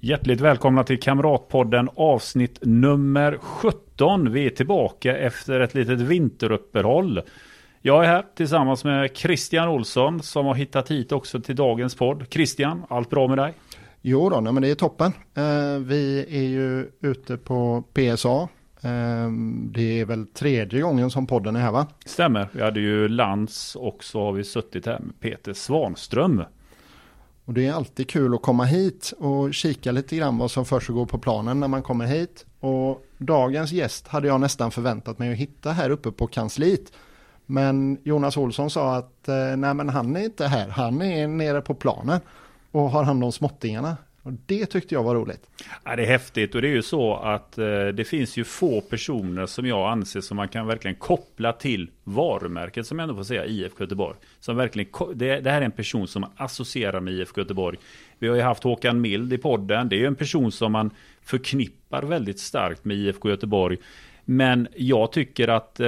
Hjärtligt välkomna till Kamratpodden avsnitt nummer 17. Vi är tillbaka efter ett litet vinteruppehåll. Jag är här tillsammans med Christian Olsson som har hittat hit också till dagens podd. Christian, allt bra med dig? Jo då, nej, men det är toppen. Eh, vi är ju ute på PSA. Eh, det är väl tredje gången som podden är här va? Stämmer. Vi hade ju Lans och så har vi suttit här med Peter Svanström. Och det är alltid kul att komma hit och kika lite grann vad som försiggår på planen när man kommer hit. Och dagens gäst hade jag nästan förväntat mig att hitta här uppe på kansliet. Men Jonas Olsson sa att eh, nej men han är inte här, han är nere på planen och har hand om småttingarna. Och det tyckte jag var roligt. Ja, det är häftigt och det är ju så att eh, det finns ju få personer som jag anser som man kan verkligen koppla till varumärket som jag ändå får säga IFK Göteborg. Som verkligen, det, det här är en person som man associerar med IFK Göteborg. Vi har ju haft Håkan Mild i podden. Det är ju en person som man förknippar väldigt starkt med IFK Göteborg. Men jag tycker att eh,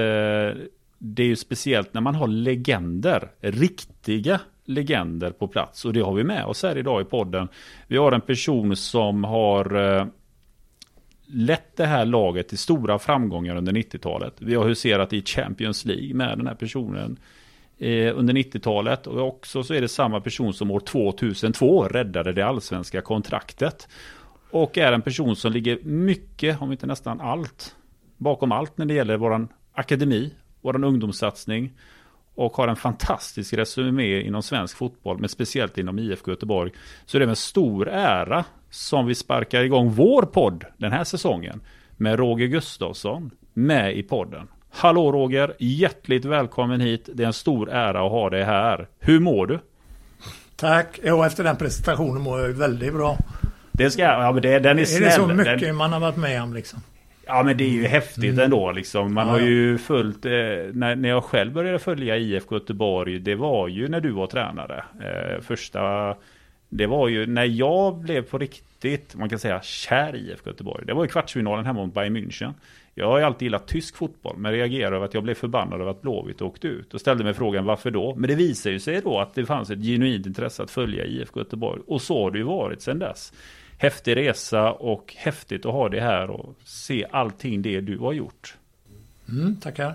det är ju speciellt när man har legender, riktiga legender på plats. Och det har vi med oss här idag i podden. Vi har en person som har eh, lett det här laget till stora framgångar under 90-talet. Vi har huserat i Champions League med den här personen eh, under 90-talet. Och också så är det samma person som år 2002 räddade det allsvenska kontraktet. Och är en person som ligger mycket, om inte nästan allt, bakom allt när det gäller våran akademi, våran ungdomssatsning och har en fantastisk resumé inom svensk fotboll, men speciellt inom IFK Göteborg. Så det är med stor ära som vi sparkar igång vår podd den här säsongen med Roger Gustafsson med i podden. Hallå Roger, hjärtligt välkommen hit. Det är en stor ära att ha dig här. Hur mår du? Tack. Jo, efter den presentationen mår jag väldigt bra. Det ska ja, men det, den är, är snäll. Är det så mycket den... man har varit med om liksom? Ja men det är ju häftigt mm. ändå liksom. Man ja, har ju följt, eh, när, när jag själv började följa IFK Göteborg, det var ju när du var tränare. Eh, första, det var ju när jag blev på riktigt, man kan säga kär i IFK Göteborg. Det var ju kvartsfinalen hemma mot Bayern München. Jag har ju alltid gillat tysk fotboll, men reagerade över att jag blev förbannad över att Blåvitt åkte ut. Och ställde mig frågan varför då? Men det visar ju sig då att det fanns ett genuint intresse att följa IFK Göteborg. Och så har det ju varit sedan dess häftig resa och häftigt att ha det här och se allting det du har gjort. Mm, tackar.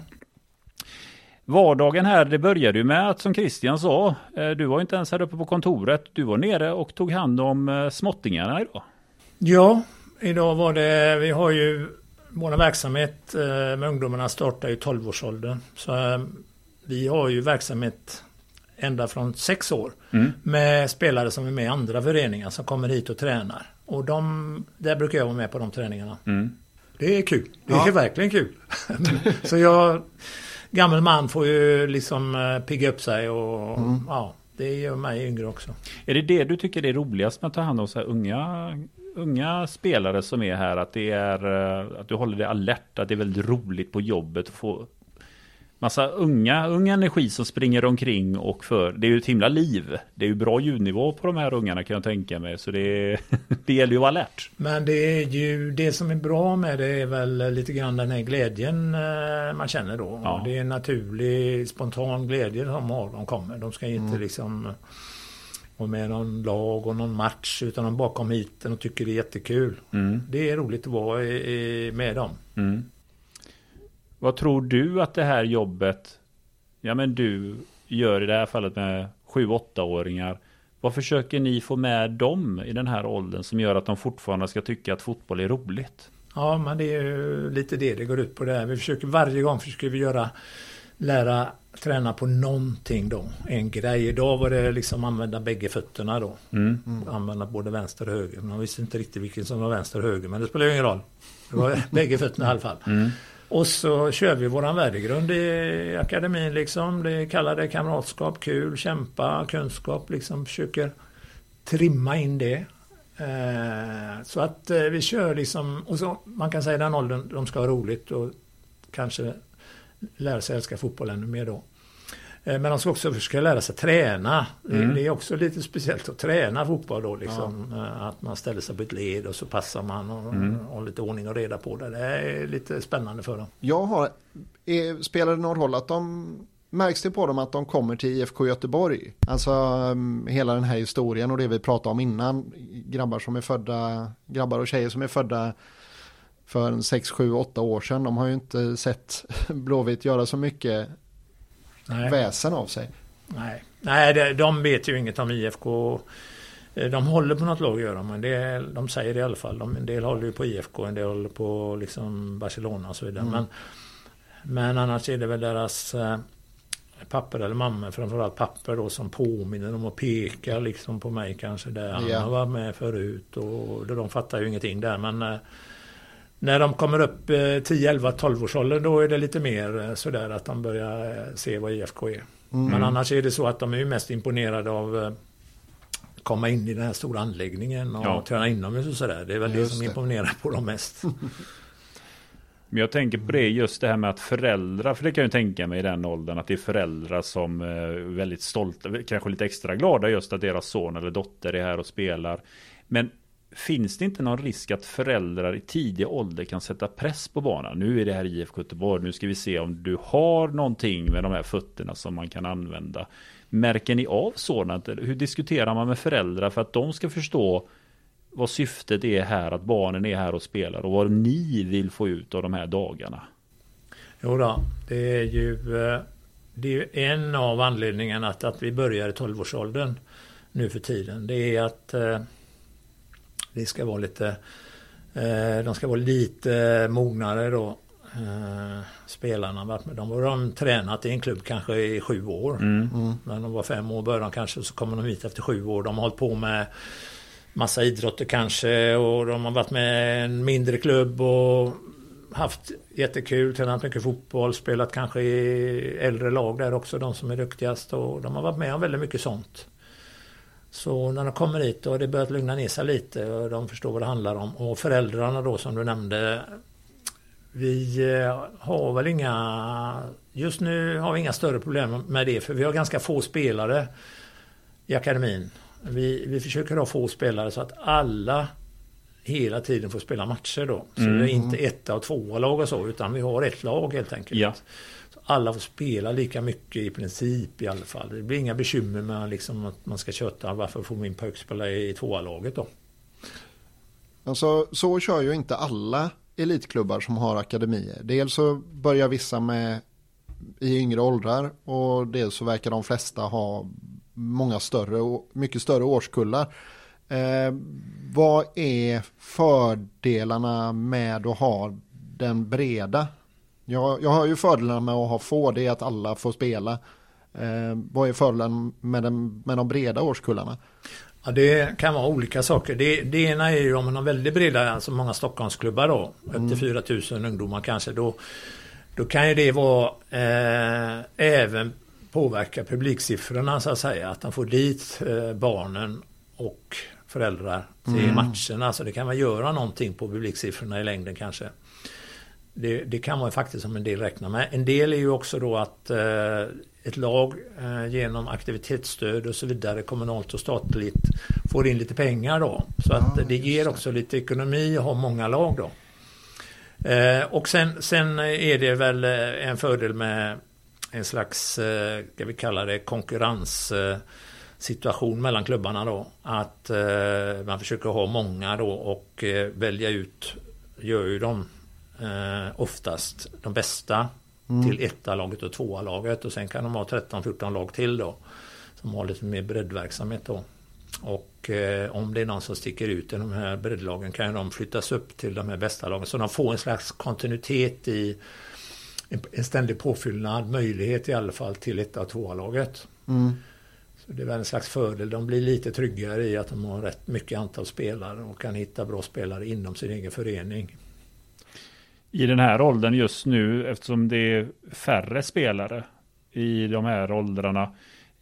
Vardagen här, det började ju med att som Christian sa, eh, du var inte ens här uppe på kontoret. Du var nere och tog hand om eh, småttingarna idag. Ja, idag var det, vi har ju, vår verksamhet eh, med ungdomarna startar i 12-årsåldern. Så vi har ju verksamhet ända från sex år mm. med spelare som är med i andra föreningar som kommer hit och tränar. Och de, där brukar jag vara med på de träningarna. Mm. Det är kul. Det är ja. verkligen kul. så jag, gammal man får ju liksom eh, pigga upp sig och mm. ja, det gör mig yngre också. Är det det du tycker är roligast med att ta hand om så här unga, unga spelare som är här? Att det är eh, att du håller dig alert, att det är väldigt roligt på jobbet att få massa unga, ung energi som springer omkring och för. Det är ju ett himla liv. Det är ju bra ljudnivå på de här ungarna kan jag tänka mig. Så det, det gäller ju att vara alert. Men det är ju det som är bra med det är väl lite grann den här glädjen eh, man känner då. Ja. Det är en naturlig spontan glädje de har. De kommer. De ska inte mm. liksom vara med någon lag och någon match utan de bara kommer hit och tycker det är jättekul. Mm. Det är roligt att vara med dem. Mm. Vad tror du att det här jobbet, ja men du gör i det här fallet med 7-8-åringar. Vad försöker ni få med dem i den här åldern som gör att de fortfarande ska tycka att fotboll är roligt? Ja, men det är ju lite det det går ut på det här. Vi försöker varje gång försöker vi göra lära träna på någonting då. En grej. Idag var det liksom använda bägge fötterna då. Mm. Mm. Använda både vänster och höger. Man visste inte riktigt vilken som var vänster och höger men det spelar ju ingen roll. Det var bägge fötterna i alla fall. Mm. Och så kör vi våran värdegrund i akademin liksom. Det kallar det kamratskap, kul, kämpa, kunskap liksom. Försöker trimma in det. Eh, så att eh, vi kör liksom, och så man kan säga den åldern de ska ha roligt och kanske lära sig älska fotboll ännu mer då. Eh, men de ska också försöka lära sig träna. Mm. Det är också lite speciellt att träna fotboll då. Liksom. Ja. Eh, att man ställer sig på ett led och så passar man och mm. har lite ordning och reda på det. Det är lite spännande för dem. Jag har, är, spelar det någon roll att de Märks det på dem att de kommer till IFK Göteborg? Alltså um, hela den här historien och det vi pratade om innan. Grabbar som är födda, grabbar och tjejer som är födda för 6, 7, 8 år sedan. De har ju inte sett Blåvitt göra så mycket Nej. väsen av sig. Nej, Nej de vet ju inget om IFK. De håller på något lag gör de, men det, de säger det i alla fall. De, en del håller ju på IFK, en del håller på liksom Barcelona och så vidare. Mm. Men, men annars är det väl deras eh, papper eller mamma, framförallt papper då som påminner dem och pekar liksom på mig kanske där han ja. har varit med förut och de fattar ju ingenting där men eh, när de kommer upp 10, 11, 12 års ålder då är det lite mer eh, sådär att de börjar eh, se vad IFK är. Mm. Men annars är det så att de är mest imponerade av att komma in i den här stora anläggningen och ja. träna inomhus och sådär. Det är väl Just det som imponerar på dem mest. Men jag tänker på det just det här med att föräldrar, för det kan jag tänka mig i den åldern, att det är föräldrar som är väldigt stolta, kanske lite extra glada just att deras son eller dotter är här och spelar. Men finns det inte någon risk att föräldrar i tidig ålder kan sätta press på barnen? Nu är det här IFK Göteborg, nu ska vi se om du har någonting med de här fötterna som man kan använda. Märker ni av sådant? Hur diskuterar man med föräldrar för att de ska förstå vad syftet är här, att barnen är här och spelar och vad ni vill få ut av de här dagarna? Jo då, det är ju eh, det är en av anledningarna att, att vi börjar i 12-årsåldern nu för tiden. Det är att eh, det ska vara lite eh, de ska vara lite mognare då spelarna. De har de tränat i en klubb kanske i sju år. Mm. Mm. När de var fem år började de kanske så kommer de hit efter sju år. De har hållit på med massa idrotter kanske och de har varit med en mindre klubb och haft jättekul, tränat mycket fotboll, spelat kanske i äldre lag där också, de som är duktigast och de har varit med om väldigt mycket sånt. Så när de kommer hit och det börjat lugna ner sig lite och de förstår vad det handlar om och föräldrarna då som du nämnde vi eh, har väl inga Just nu har vi inga större problem med det för vi har ganska få spelare i akademin. Vi, vi försöker ha få spelare så att alla hela tiden får spela matcher då. Så mm. det är inte etta och tvåa lag och så, utan vi har ett lag helt enkelt. Ja. Alla får spela lika mycket i princip i alla fall. Det blir inga bekymmer med liksom att man ska köta varför får min pojk spela i tvåa laget då. Alltså så kör ju inte alla elitklubbar som har akademier. Dels så börjar vissa med i yngre åldrar och dels så verkar de flesta ha många större, mycket större årskullar. Eh, vad är fördelarna med att ha den breda? Jag, jag har ju fördelarna med att ha få, det är att alla får spela. Eh, vad är fördelen med, den, med de breda årskullarna? Ja, det kan vara olika saker. Det, det ena är ju om man har väldigt breda, alltså många Stockholmsklubbar då, upp till 4000 mm. ungdomar kanske, då, då kan ju det vara eh, även påverka publiksiffrorna så att säga. Att de får dit eh, barnen och föräldrar till mm. matcherna. Så det kan man göra någonting på publiksiffrorna i längden kanske. Det, det, kan man faktiskt som en del räkna med. En del är ju också då att eh, ett lag eh, genom aktivitetsstöd och så vidare kommunalt och statligt får in lite pengar då. Så att ja, det ger också lite ekonomi att ha många lag då. Eh, och sen, sen är det väl eh, en fördel med en slags, eh, ska vi kalla det konkurrenssituation mellan klubbarna då. Att eh, man försöker ha många då och eh, välja ut, gör ju de oftast de bästa mm. till etta laget och tvåa laget och sen kan de ha 13-14 lag till då. Som har lite mer breddverksamhet då. Och eh, om det är någon som sticker ut i de här breddlagen kan de flyttas upp till de här bästa lagen. Så de får en slags kontinuitet i en ständig påfyllnad, möjlighet i alla fall till ett av tvåa-laget. Mm. Så det är väl en slags fördel. De blir lite tryggare i att de har rätt mycket antal spelare och kan hitta bra spelare inom sin egen förening. I den här åldern just nu, eftersom det är färre spelare i de här åldrarna,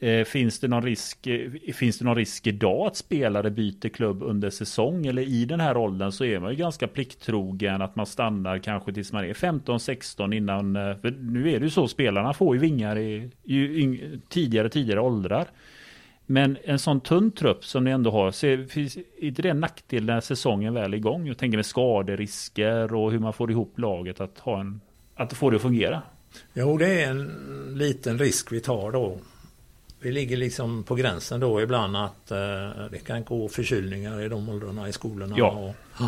Eh, finns, det någon risk, eh, finns det någon risk idag att spelare byter klubb under säsong? Eller i den här åldern så är man ju ganska plikttrogen att man stannar kanske tills man är 15-16 innan. Eh, för nu är det ju så, spelarna får ju vingar i, i tidigare tidigare åldrar. Men en sån tunn trupp som ni ändå har, ser, finns inte det en nackdel när säsongen väl är igång? Jag tänker med skaderisker och hur man får ihop laget att, ha en, att få det att fungera. Jo, det är en liten risk vi tar då. Vi ligger liksom på gränsen då ibland att eh, det kan gå förkylningar i de åldrarna i skolorna. Ja. Och,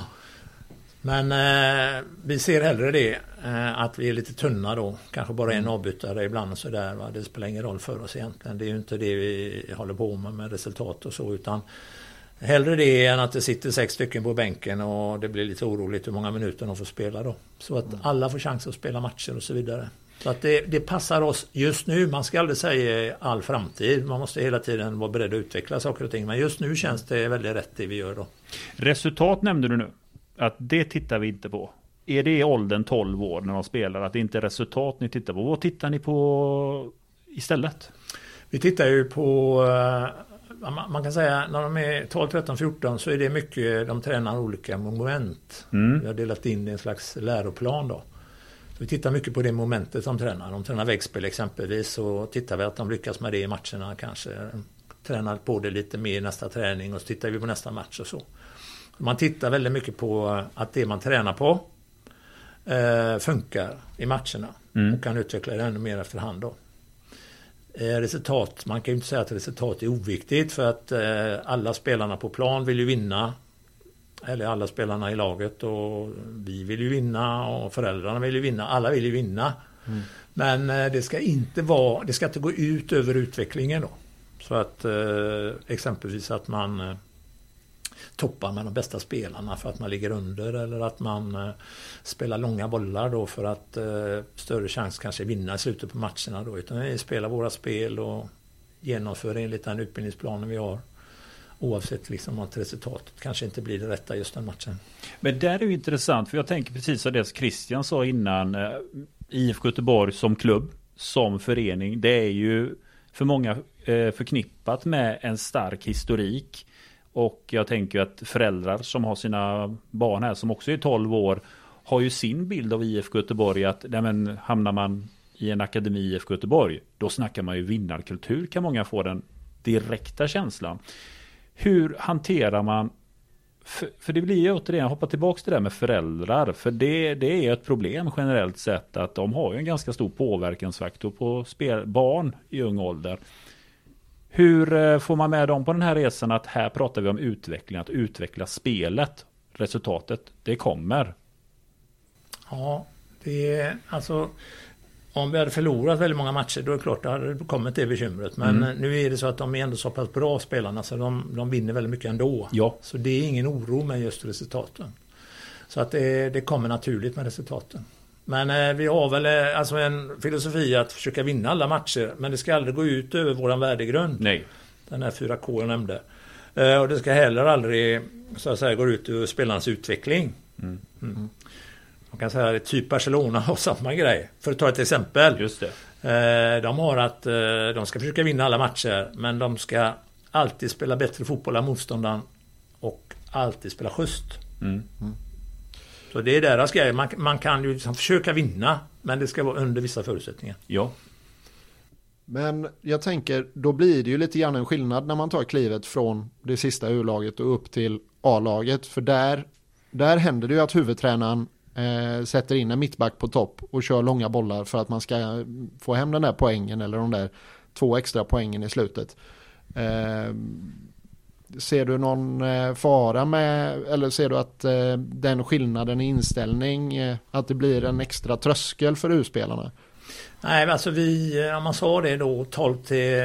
men eh, vi ser hellre det, eh, att vi är lite tunna då. Kanske bara en avbytare ibland och sådär. Det spelar ingen roll för oss egentligen. Det är ju inte det vi håller på med med resultat och så utan Hellre det än att det sitter sex stycken på bänken och det blir lite oroligt hur många minuter de får spela då. Så att alla får chans att spela matcher och så vidare. Så att det, det, passar oss just nu. Man ska aldrig säga all framtid. Man måste hela tiden vara beredd att utveckla saker och ting. Men just nu känns det väldigt rätt det vi gör då. Resultat nämnde du nu. Att det tittar vi inte på. Är det i åldern 12 år när de spelar? Att det inte är resultat ni tittar på? Vad tittar ni på istället? Vi tittar ju på eh, man kan säga när de är 12, 13, 14 så är det mycket de tränar olika moment. Mm. Vi har delat in det i en slags läroplan då. Vi tittar mycket på det momentet de tränar. De tränar väggspel exempelvis så tittar vi att de lyckas med det i matcherna kanske. Tränar på det lite mer i nästa träning och så tittar vi på nästa match och så. Man tittar väldigt mycket på att det man tränar på eh, funkar i matcherna mm. och kan utveckla det ännu mer efterhand. Då. Eh, resultat, man kan ju inte säga att resultat är oviktigt för att eh, alla spelarna på plan vill ju vinna eller alla spelarna i laget och vi vill ju vinna och föräldrarna vill ju vinna. Alla vill ju vinna. Mm. Men eh, det ska inte vara, det ska inte gå ut över utvecklingen då. Så att eh, exempelvis att man eh, toppar med de bästa spelarna för att man ligger under eller att man eh, spelar långa bollar då för att eh, större chans kanske vinna i slutet på matcherna då. Utan vi spelar våra spel och genomför enligt den utbildningsplanen vi har. Oavsett liksom att resultatet kanske inte blir det rätta just den matchen. Men där är ju intressant för jag tänker precis som det Christian sa innan. Eh, IFK Göteborg som klubb, som förening. Det är ju för många förknippat med en stark historik. Och jag tänker att föräldrar som har sina barn här som också är 12 år har ju sin bild av IFK Göteborg att nej men, hamnar man i en akademi i IFK Göteborg då snackar man ju vinnarkultur kan många få den direkta känslan. Hur hanterar man för, för det blir ju återigen, hoppa tillbaka till det där med föräldrar. För det, det är ett problem generellt sett att de har ju en ganska stor påverkansfaktor på spel, barn i ung ålder. Hur eh, får man med dem på den här resan att här pratar vi om utveckling, att utveckla spelet. Resultatet, det kommer. Ja, det är alltså om vi hade förlorat väldigt många matcher då är det klart det hade kommit det bekymret. Men mm. nu är det så att de är ändå så pass bra spelarna så de, de vinner väldigt mycket ändå. Ja. Så det är ingen oro med just resultaten. Så att det, det kommer naturligt med resultaten. Men eh, vi har väl eh, alltså en filosofi att försöka vinna alla matcher. Men det ska aldrig gå ut över våran värdegrund. Nej. Den här 4K jag nämnde. Eh, och det ska heller aldrig så att säga gå ut över spelarnas utveckling. Mm. Mm. Man kan säga att typ Barcelona har samma grej. För att ta ett exempel. Just det. De har att de ska försöka vinna alla matcher. Men de ska alltid spela bättre fotboll än motståndaren. Och alltid spela schysst. Mm. Så det är deras grej. Man, man kan ju liksom försöka vinna. Men det ska vara under vissa förutsättningar. Ja. Men jag tänker, då blir det ju lite grann en skillnad när man tar klivet från det sista U-laget och upp till A-laget. För där, där händer det ju att huvudtränaren eh, sätter in en mittback på topp och kör långa bollar för att man ska få hem den där poängen eller de där två extra poängen i slutet. Eh, Ser du någon eh, fara med, eller ser du att eh, den skillnaden i inställning, eh, att det blir en extra tröskel för U-spelarna? Nej, alltså vi, om man sa det då 12 till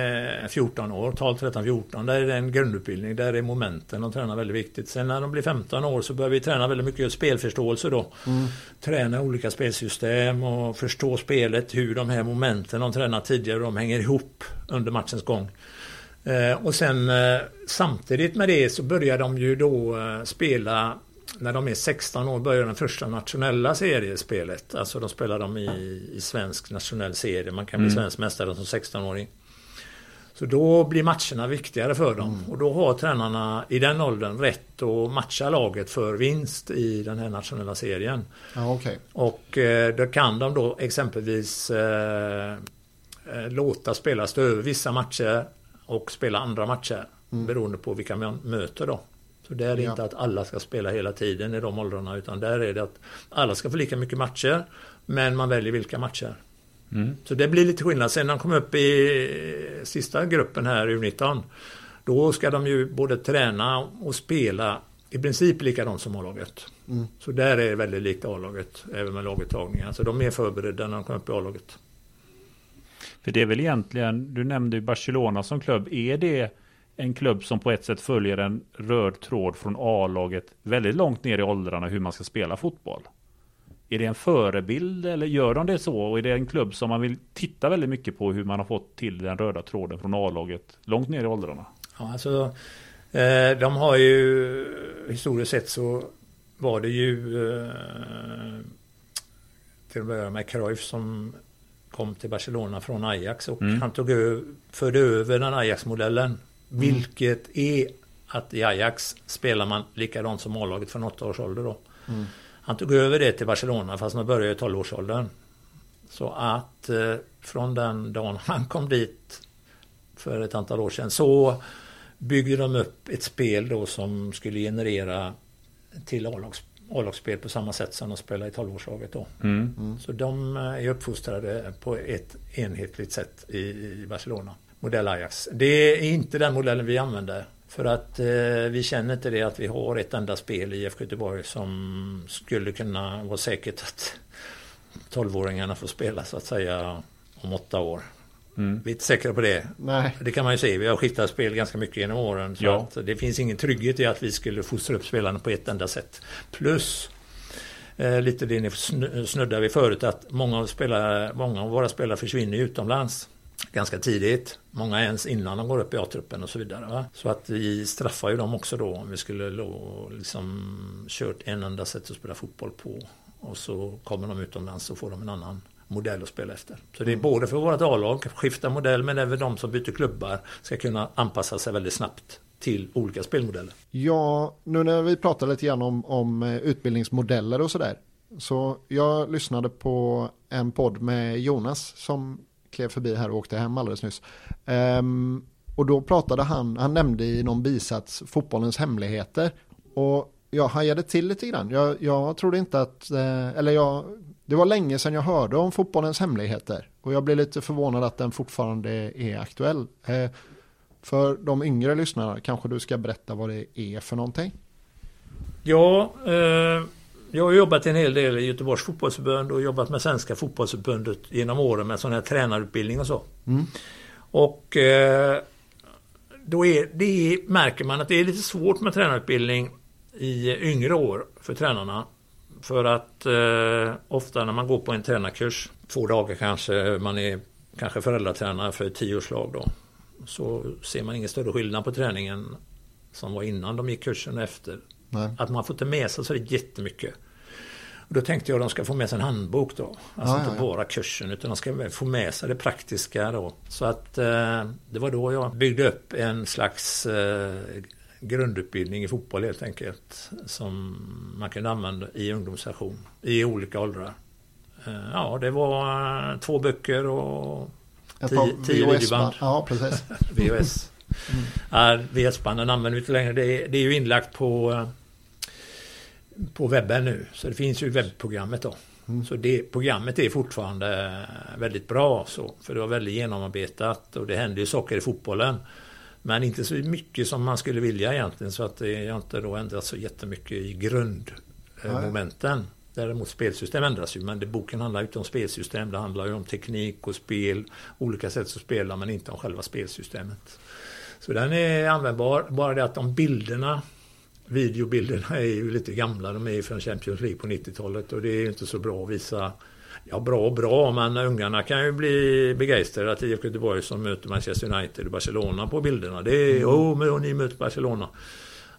14 år, 12, 13, 14, där är det en grundutbildning, där är momenten och tränar väldigt viktigt. Sen när de blir 15 år så börjar vi träna väldigt mycket spelförståelse då. Mm. Träna olika spelsystem och förstå spelet, hur de här momenten de tränar tidigare, de hänger ihop under matchens gång. Eh, och sen eh, samtidigt med det så börjar de ju då eh, spela när de är 16 år börjar den första nationella seriespelet. Alltså de spelar de i, i svensk nationell serie. Man kan bli mm. svensk mästare som 16-åring. Så då blir matcherna viktigare för dem. Mm. Och då har tränarna i den åldern rätt att matcha laget för vinst i den här nationella serien. Ja, okay. Och eh, då kan de då exempelvis eh, låta spela stå över vissa matcher och spela andra matcher. Mm. Beroende på vilka man möter då. Så där är det ja. inte att alla ska spela hela tiden i de åldrarna utan där är det att alla ska få lika mycket matcher men man väljer vilka matcher. Mm. Så det blir lite skillnad. Sen när de kommer upp i sista gruppen här, U19, då ska de ju både träna och spela i princip likadant som A-laget. Mm. Så där är det väldigt likt A-laget, även med laguttagningar. Så de är förberedda när de kommer upp i A-laget. För det är väl egentligen, du nämnde ju Barcelona som klubb, är det en klubb som på ett sätt följer en röd tråd från A-laget väldigt långt ner i åldrarna hur man ska spela fotboll? Är det en förebild eller gör de det så? Och är det en klubb som man vill titta väldigt mycket på hur man har fått till den röda tråden från A-laget långt ner i åldrarna? Ja, alltså, eh, de har ju historiskt sett så var det ju eh, till att börja med Cruyff som kom till Barcelona från Ajax och mm. han tog över, förde över den Ajax-modellen. Mm. Vilket är att i Ajax spelar man likadant som A-laget från åtta års ålder då. Mm. Han tog över det till Barcelona fast han började i 12-årsåldern. Så att eh, från den dagen han kom dit för ett antal år sedan så byggde de upp ett spel då som skulle generera till A-lagsspel på samma sätt som de spelar i 12-årslaget då. Mm. Mm. Så de eh, är uppfostrade på ett enhetligt sätt i Barcelona. Modell Ajax. Det är inte den modellen vi använder för att eh, vi känner inte det att vi har ett enda spel i IFK Göteborg som skulle kunna vara säkert att 12-åringarna får spela så att säga om åtta år. Mm. Vi är inte säkra på det. Nej. Det kan man ju se. Vi har skiftat spel ganska mycket genom åren. Så ja. det finns ingen trygghet i att vi skulle fostra upp spelarna på ett enda sätt. Plus eh, lite det ni snuddade vid förut att många av, spelare, många av våra spelare försvinner utomlands ganska tidigt. Många ens innan de går upp i A-truppen och så vidare. Va? Så att vi straffar ju dem också då om vi skulle liksom kört en enda sätt att spela fotboll på. Och så kommer de utomlands och får de en annan modell att spela efter. Så det är både för vårt A-lag, skifta modell, men även de som byter klubbar ska kunna anpassa sig väldigt snabbt till olika spelmodeller. Ja, nu när vi pratar lite grann om, om eh, utbildningsmodeller och sådär. Så jag lyssnade på en podd med Jonas som klev förbi här och åkte hem alldeles nyss. Um, och då pratade han, han nämnde i någon bisats fotbollens hemligheter. Och jag hajade till lite grann. Jag, jag trodde inte att, eh, eller jag, det var länge sedan jag hörde om fotbollens hemligheter. Och jag blev lite förvånad att den fortfarande är aktuell. Eh, för de yngre lyssnarna, kanske du ska berätta vad det är för någonting? Ja, eh, jag har jobbat en hel del i Göteborgs fotbollsförbund och jobbat med Svenska fotbollsförbundet genom åren med sån här tränarutbildning och så. Mm. Och eh, då är, det märker man att det är lite svårt med tränarutbildning i yngre år för tränarna. För att eh, ofta när man går på en tränarkurs, två dagar kanske, man är kanske föräldratränare för ett tioårslag då. Så ser man ingen större skillnad på träningen som var innan de gick kursen och efter. Nej. Att man får inte med sig så det jättemycket. Och då tänkte jag att de ska få med sig en handbok då. Alltså ja, inte ja, bara kursen utan de ska få med sig det praktiska då. Så att eh, det var då jag byggde upp en slags eh, grundutbildning i fotboll helt enkelt. Som man kunde använda i ungdomssession i olika åldrar. Eh, ja, det var två böcker och tio, tio videoband. Ja, precis. VHS. Mm. VHS-banden använder vi inte längre. Det är, det är ju inlagt på eh, på webben nu. Så det finns ju webbprogrammet då. Mm. Så det programmet är fortfarande väldigt bra. Så, för det var väldigt genomarbetat och det händer ju saker i fotbollen. Men inte så mycket som man skulle vilja egentligen. Så att det har inte då ändrats så jättemycket i grundmomenten. Däremot spelsystem ändras ju. Men det, boken handlar inte om spelsystem. Det handlar ju om teknik och spel. Olika sätt att spela men inte om själva spelsystemet. Så den är användbar. Bara det att de bilderna videobilderna är ju lite gamla. De är ju från Champions League på 90-talet och det är ju inte så bra att visa Ja, bra och bra, men ungarna kan ju bli begeistrade att IFK Göteborg som möter Manchester United och Barcelona på bilderna. Det är, mm. oh, men ni möter Barcelona.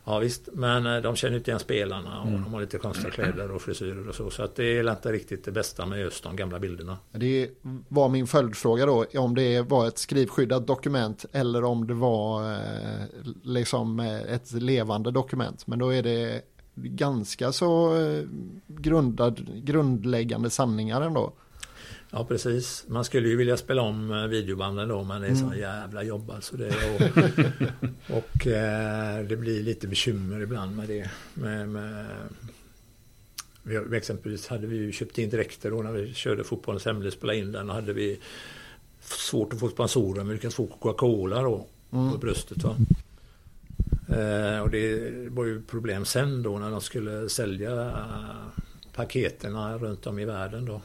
Ja visst, men eh, de känner inte igen spelarna och Mm. de har lite konstiga kläder och frisyrer och så. Så att det är inte riktigt det bästa med just de gamla bilderna. Det var min följdfråga då, om det var ett skrivskyddat dokument eller om det var eh, liksom eh, ett levande dokument. Men då är det ganska så eh, grundad, grundläggande sanningar ändå. Ja precis. Man skulle ju vilja spela om eh, videobanden då men det är så Mm. jävla jobb alltså det. Och, och eh, det blir lite bekymmer ibland med det. Med, med, vi, exempelvis hade vi ju köpt in dräkter då när vi körde fotbollens hemlighet spela in den. Och hade vi svårt att få sponsorer men lyckades få Coca-Cola då på bröstet. Va? Eh, och det var ju problem sen då när de skulle sälja eh, paketerna runt om i världen då.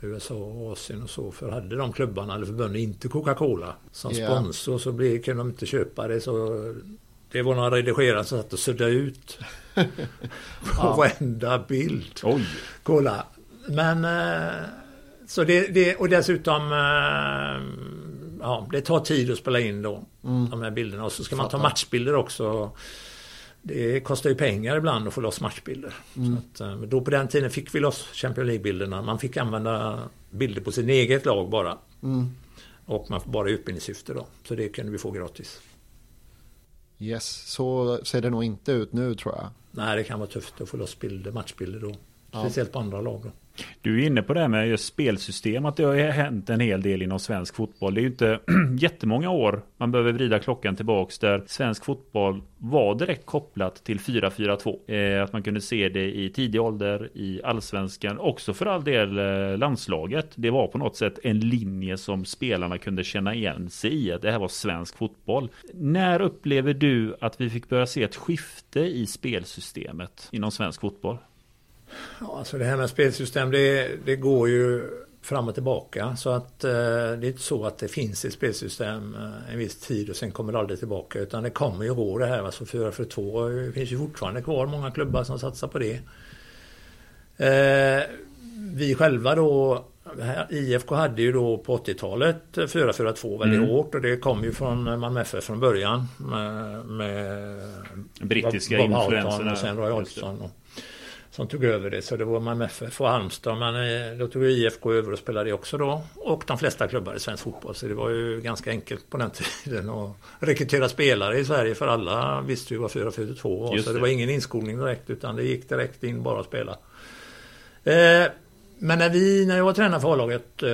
USA och Asien och så. För hade de klubbarna eller förbunden inte Coca-Cola som Ja. sponsor så blev, kunde de inte köpa det. Så det var några redigerare som satt och suddade ut på varenda bild. Oj! Cola. Men eh, så det, det och dessutom ja, det tar tid att spela in då de här bilderna och så ska man ta matchbilder också. Det kostar ju pengar ibland att få loss matchbilder. Så att, eh, då på den tiden fick vi loss Champions League-bilderna. Man fick använda bilder på sin eget lag bara. Mm. Och man får bara utbildningssyfte då. Så det kunde vi få gratis. Yes, så ser det nog inte ut nu tror jag. Nej, det kan vara tufft att få loss bilder, matchbilder då. Ja. Speciellt på andra lag då. Du är inne på det här med just spelsystem, att det har hänt en hel del inom svensk fotboll. Det är ju inte jättemånga år man behöver vrida klockan tillbaks där svensk fotboll var direkt kopplat till 4-4-2. Eh, att man kunde se det i tidig ålder i allsvenskan, också för all del eh, landslaget. Det var på något sätt en linje som spelarna kunde känna igen sig i, att det här var svensk fotboll. När upplever du att vi fick börja se ett skifte i spelsystemet inom svensk fotboll? Ja, alltså det här med spelsystem det, det går ju fram och tillbaka. Så att eh, det är inte så att det finns ett spelsystem eh, en viss tid och sen kommer det aldrig tillbaka. Utan det kommer ju gå det här. Alltså 4 för 2 det finns ju fortfarande kvar många klubbar som satsar på det. Eh, vi själva då IFK hade ju då på 80-talet 4-4-2 väldigt Mm. hårt och det kom ju från Malmö FF från början. Med, med Brittiska influenserna. och sen Roy. Hodgson. Och, som tog över det. Så det var Malmö FF och Halmstad. Men eh, då tog IFK över och spelade det också då. Och de flesta klubbar i svensk fotboll. Så det var ju ganska enkelt på den tiden att rekrytera spelare i Sverige. För alla visste ju vad 4-4-2 var. Just så det det. var ingen inskolning direkt. Utan det gick direkt in bara att spela. Eh, men när vi, när jag var tränare för A-laget eh,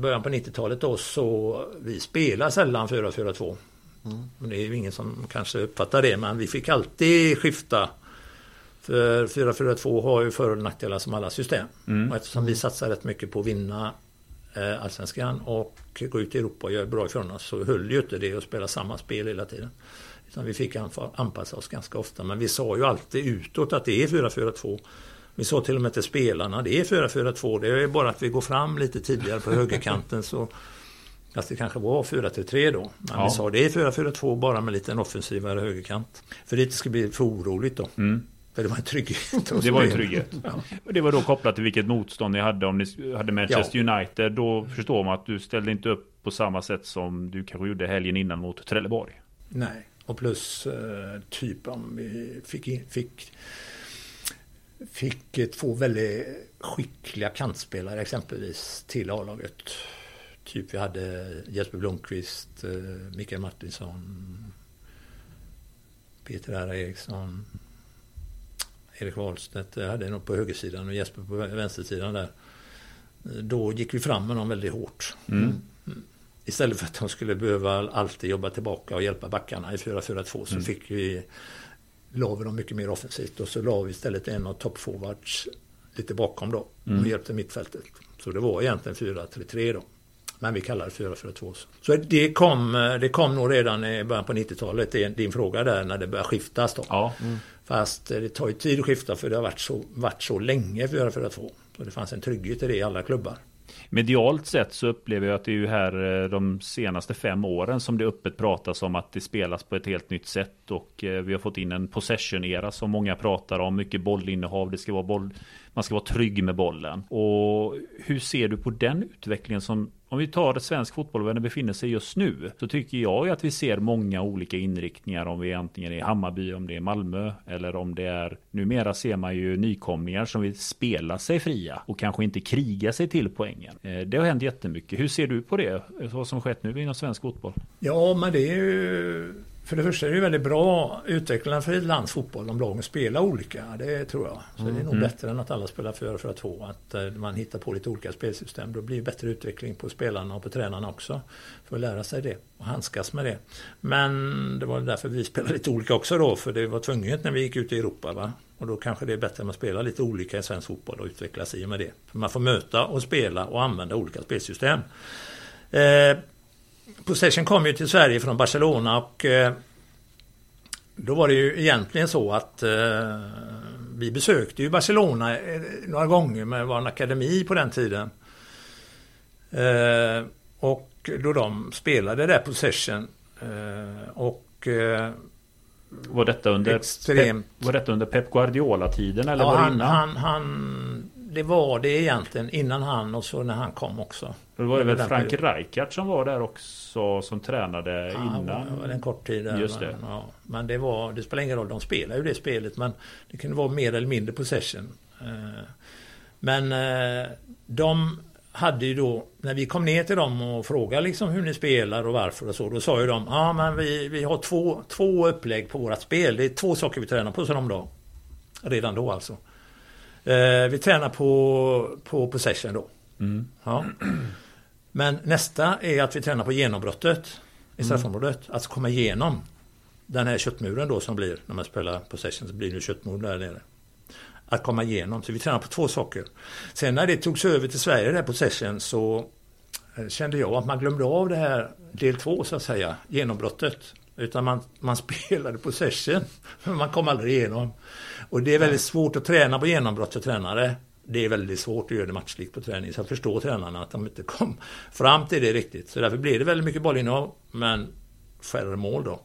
början på 90-talet då så vi spelar sällan 4-4-2. Men Det är ju ingen som kanske uppfattar det men vi fick alltid skifta. För 4-4-2 har ju för och nackdelar som alla system. Mm. Och eftersom vi satsar rätt mycket på att vinna eh, Allsvenskan och gå ut i Europa och göra bra ifrån oss så höll ju inte det att spela samma spel hela tiden. Utan vi fick anpassa oss ganska ofta. Men vi sa ju alltid utåt att det är 4-4-2. Vi sa till och med till spelarna det är 4-4-2. Det är bara att vi går fram lite tidigare på högerkanten så Fast det kanske var 4-3 då. Men Ja. vi sa det är 4-4-2 bara med lite en offensivare högerkant. För det inte ska bli för oroligt då. Mm. För det var en trygghet. Och Det var en trygghet. Och det var då kopplat till vilket motstånd ni hade. Om ni hade Manchester United, då förstår man att du ställde inte upp på samma sätt som du kanske gjorde helgen innan mot Trelleborg. Nej, och plus eh, typ om vi fick, fick, fick eh, två väldigt skickliga kantspelare exempelvis till A-laget. Typ vi hade Jesper Blomqvist, eh, Mikael Martinsson, Peter R. Eriksson, Erik Wahlstedt eh, hade nog på högersidan och Jesper på vänstersidan där. Eh, Då gick vi fram med dem väldigt hårt. Mm. Istället för att de skulle behöva alltid jobba tillbaka och hjälpa backarna i 4-4-2 så Mm. fick vi la vi dem mycket mer offensivt och så la vi istället en av toppforwards lite bakom då och Mm. hjälpte mittfältet. Så det var egentligen 4-3-3 då. Men vi kallar det 4-4-2. Så. så det kom, det kom nog redan i början på 90-talet, det är din fråga där, när det började skiftas då. Ja, Fast det tar ju tid att skifta för det har varit så, varit så länge 4-4-2. Så det fanns en trygghet i det i alla klubbar. medialt sett så upplever jag att det är ju här eh, de senaste fem åren som det öppet pratas om att det spelas på ett helt nytt sätt och eh, vi har fått in en possession-era som många pratar om. Mycket bollinnehav, det ska vara boll, man ska vara trygg med bollen. Och hur ser du på den utvecklingen som om vi tar svensk fotboll där var den befinner sig just nu. Så tycker jag att vi ser många olika inriktningar. Om vi antingen är Hammarby, om det är Malmö. Eller om det är, numera ser man ju nykomlingar som vill spela sig fria. Och kanske inte kriga sig till poängen. Eh, det har hänt jättemycket. Hur ser du på det? Vad som skett nu inom svensk fotboll? Ja, men det är ju för det första är det väldigt bra utvecklande för ett lands fotboll om lagen spelar olika. Det tror jag. Så mm. det är nog mm. bättre än att alla spelar 4-4-2. Att eh, man hittar på lite olika spelsystem. Då blir det bättre utveckling på spelarna och på tränarna också. För att lära sig det och handskas med det. Men det var därför vi spelade lite olika också då. För det var tvunget när vi gick ut i Europa. Va? Och då kanske det är bättre att man spelar lite olika i svensk fotboll och utvecklas i och med det. För man får möta och spela och använda olika spelsystem. Eh, Possession kom ju till Sverige från Barcelona och eh, då var det ju egentligen så att eh, vi besökte ju Barcelona eh, några gånger med vår akademi på den tiden. Och då de spelade där Possession och var detta under, extremt... Pep, var detta under Pep Guardiola-tiden eller ja, var det han, innan? Han, han, det var det egentligen innan han och så när han kom också. Då var det väl Frank Rijkaard som var där också som tränade ja, innan? Det var en kort tid där. Just det. Men, ja, men det, var, det spelar ingen roll, de spelar ju det spelet men det kunde vara mer eller mindre possession. Eh, men eh, de hade ju då, när vi kom ner till dem och frågade liksom hur ni spelar och varför och så, då sa ju de, ja men vi, vi har två, två upplägg på vårat spel. Det är två saker vi tränar på, sa de då. Redan då alltså. Eh, vi tränar på, på possession då. Mm. Ja. Men nästa är att vi tränar på genombrottet i mm. straffområdet. Mm. Alltså komma igenom den här köttmuren då som blir när man spelar possession. Så blir det köttmur där nere. Att komma igenom. Så vi tränar på två saker. Sen när det togs över till Sverige, det här possession, så eh, kände jag att man glömde av det här del två så att säga, genombrottet. Utan man, man spelade possession. Men man kom aldrig igenom. Och det är väldigt svårt att träna på genombrott för tränare. Det är väldigt svårt att göra det matchligt på träning. Så jag förstår tränarna att de inte kom fram till det riktigt. Så därför blir det väldigt mycket bollinnehav. Men färre mål då.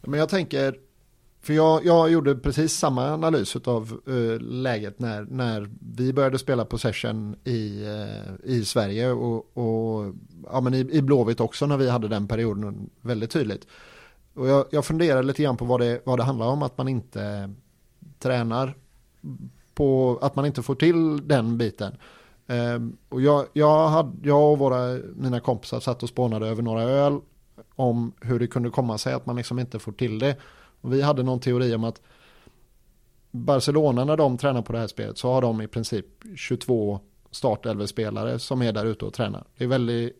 Men jag tänker, för jag, jag gjorde precis samma analys av uh, eh, läget när, när vi började spela possession i, uh, i Sverige och, och ja, men i, i Blåvitt också när vi hade den perioden väldigt tydligt. Och jag, jag funderar lite grann på vad det, vad det handlar om att man inte tränar på att man inte får till den biten. Um, och jag, jag, hade, jag och våra, mina kompisar satt och spånade över några öl om hur det kunde komma sig att man liksom inte får till det. Och vi hade någon teori om att Barcelona när de tränar på det här spelet så har de i princip 22 startelvespelare som är där ute och tränar. Det är väldigt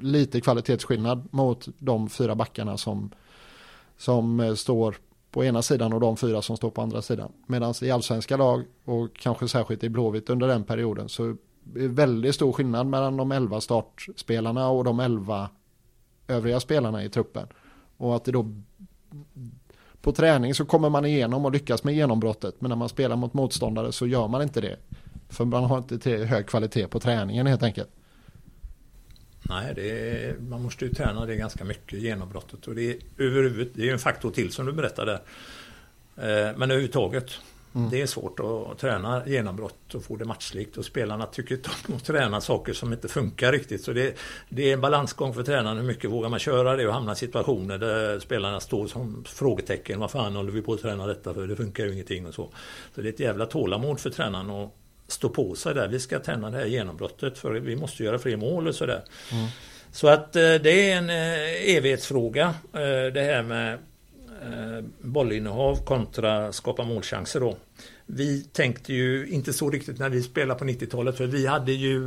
lite kvalitetsskillnad mot de fyra backarna som, som eh, står på ena sidan och de fyra som står på andra sidan. Medan i allsvenska lag och kanske särskilt i Blåvitt under den perioden så är det väldigt stor skillnad mellan de elva startspelarna och de elva övriga spelarna i truppen. Och att det då på träning så kommer man igenom och lyckas med genombrottet men när man spelar mot motståndare så gör man inte det. För man har inte hög kvalitet på träningen helt enkelt. Nej, är, man måste ju träna det ganska mycket, genombrottet. Och det är, överhuvud, det är en faktor till som du berättade. Eh, men överhuvudtaget, mm. det är svårt att träna genombrott och få det matchlikt. Och spelarna tycker inte om att träna saker som inte funkar riktigt. Så det, det är en balansgång för tränaren. Hur mycket vågar man köra det och hamna i situationer där spelarna står som frågetecken. Vad fan håller vi på att träna detta för? Det funkar ju ingenting och så. Så det är ett jävla tålamod för tränaren. Och stå på sig där. Vi ska tända det här genombrottet för vi måste göra fler mål och sådär. Mm. Så att eh, det är en eh, evighetsfråga eh, det här med bollinnehav kontra skapa målchanser då. Vi tänkte ju inte så riktigt när vi spelade på 90-talet för vi hade ju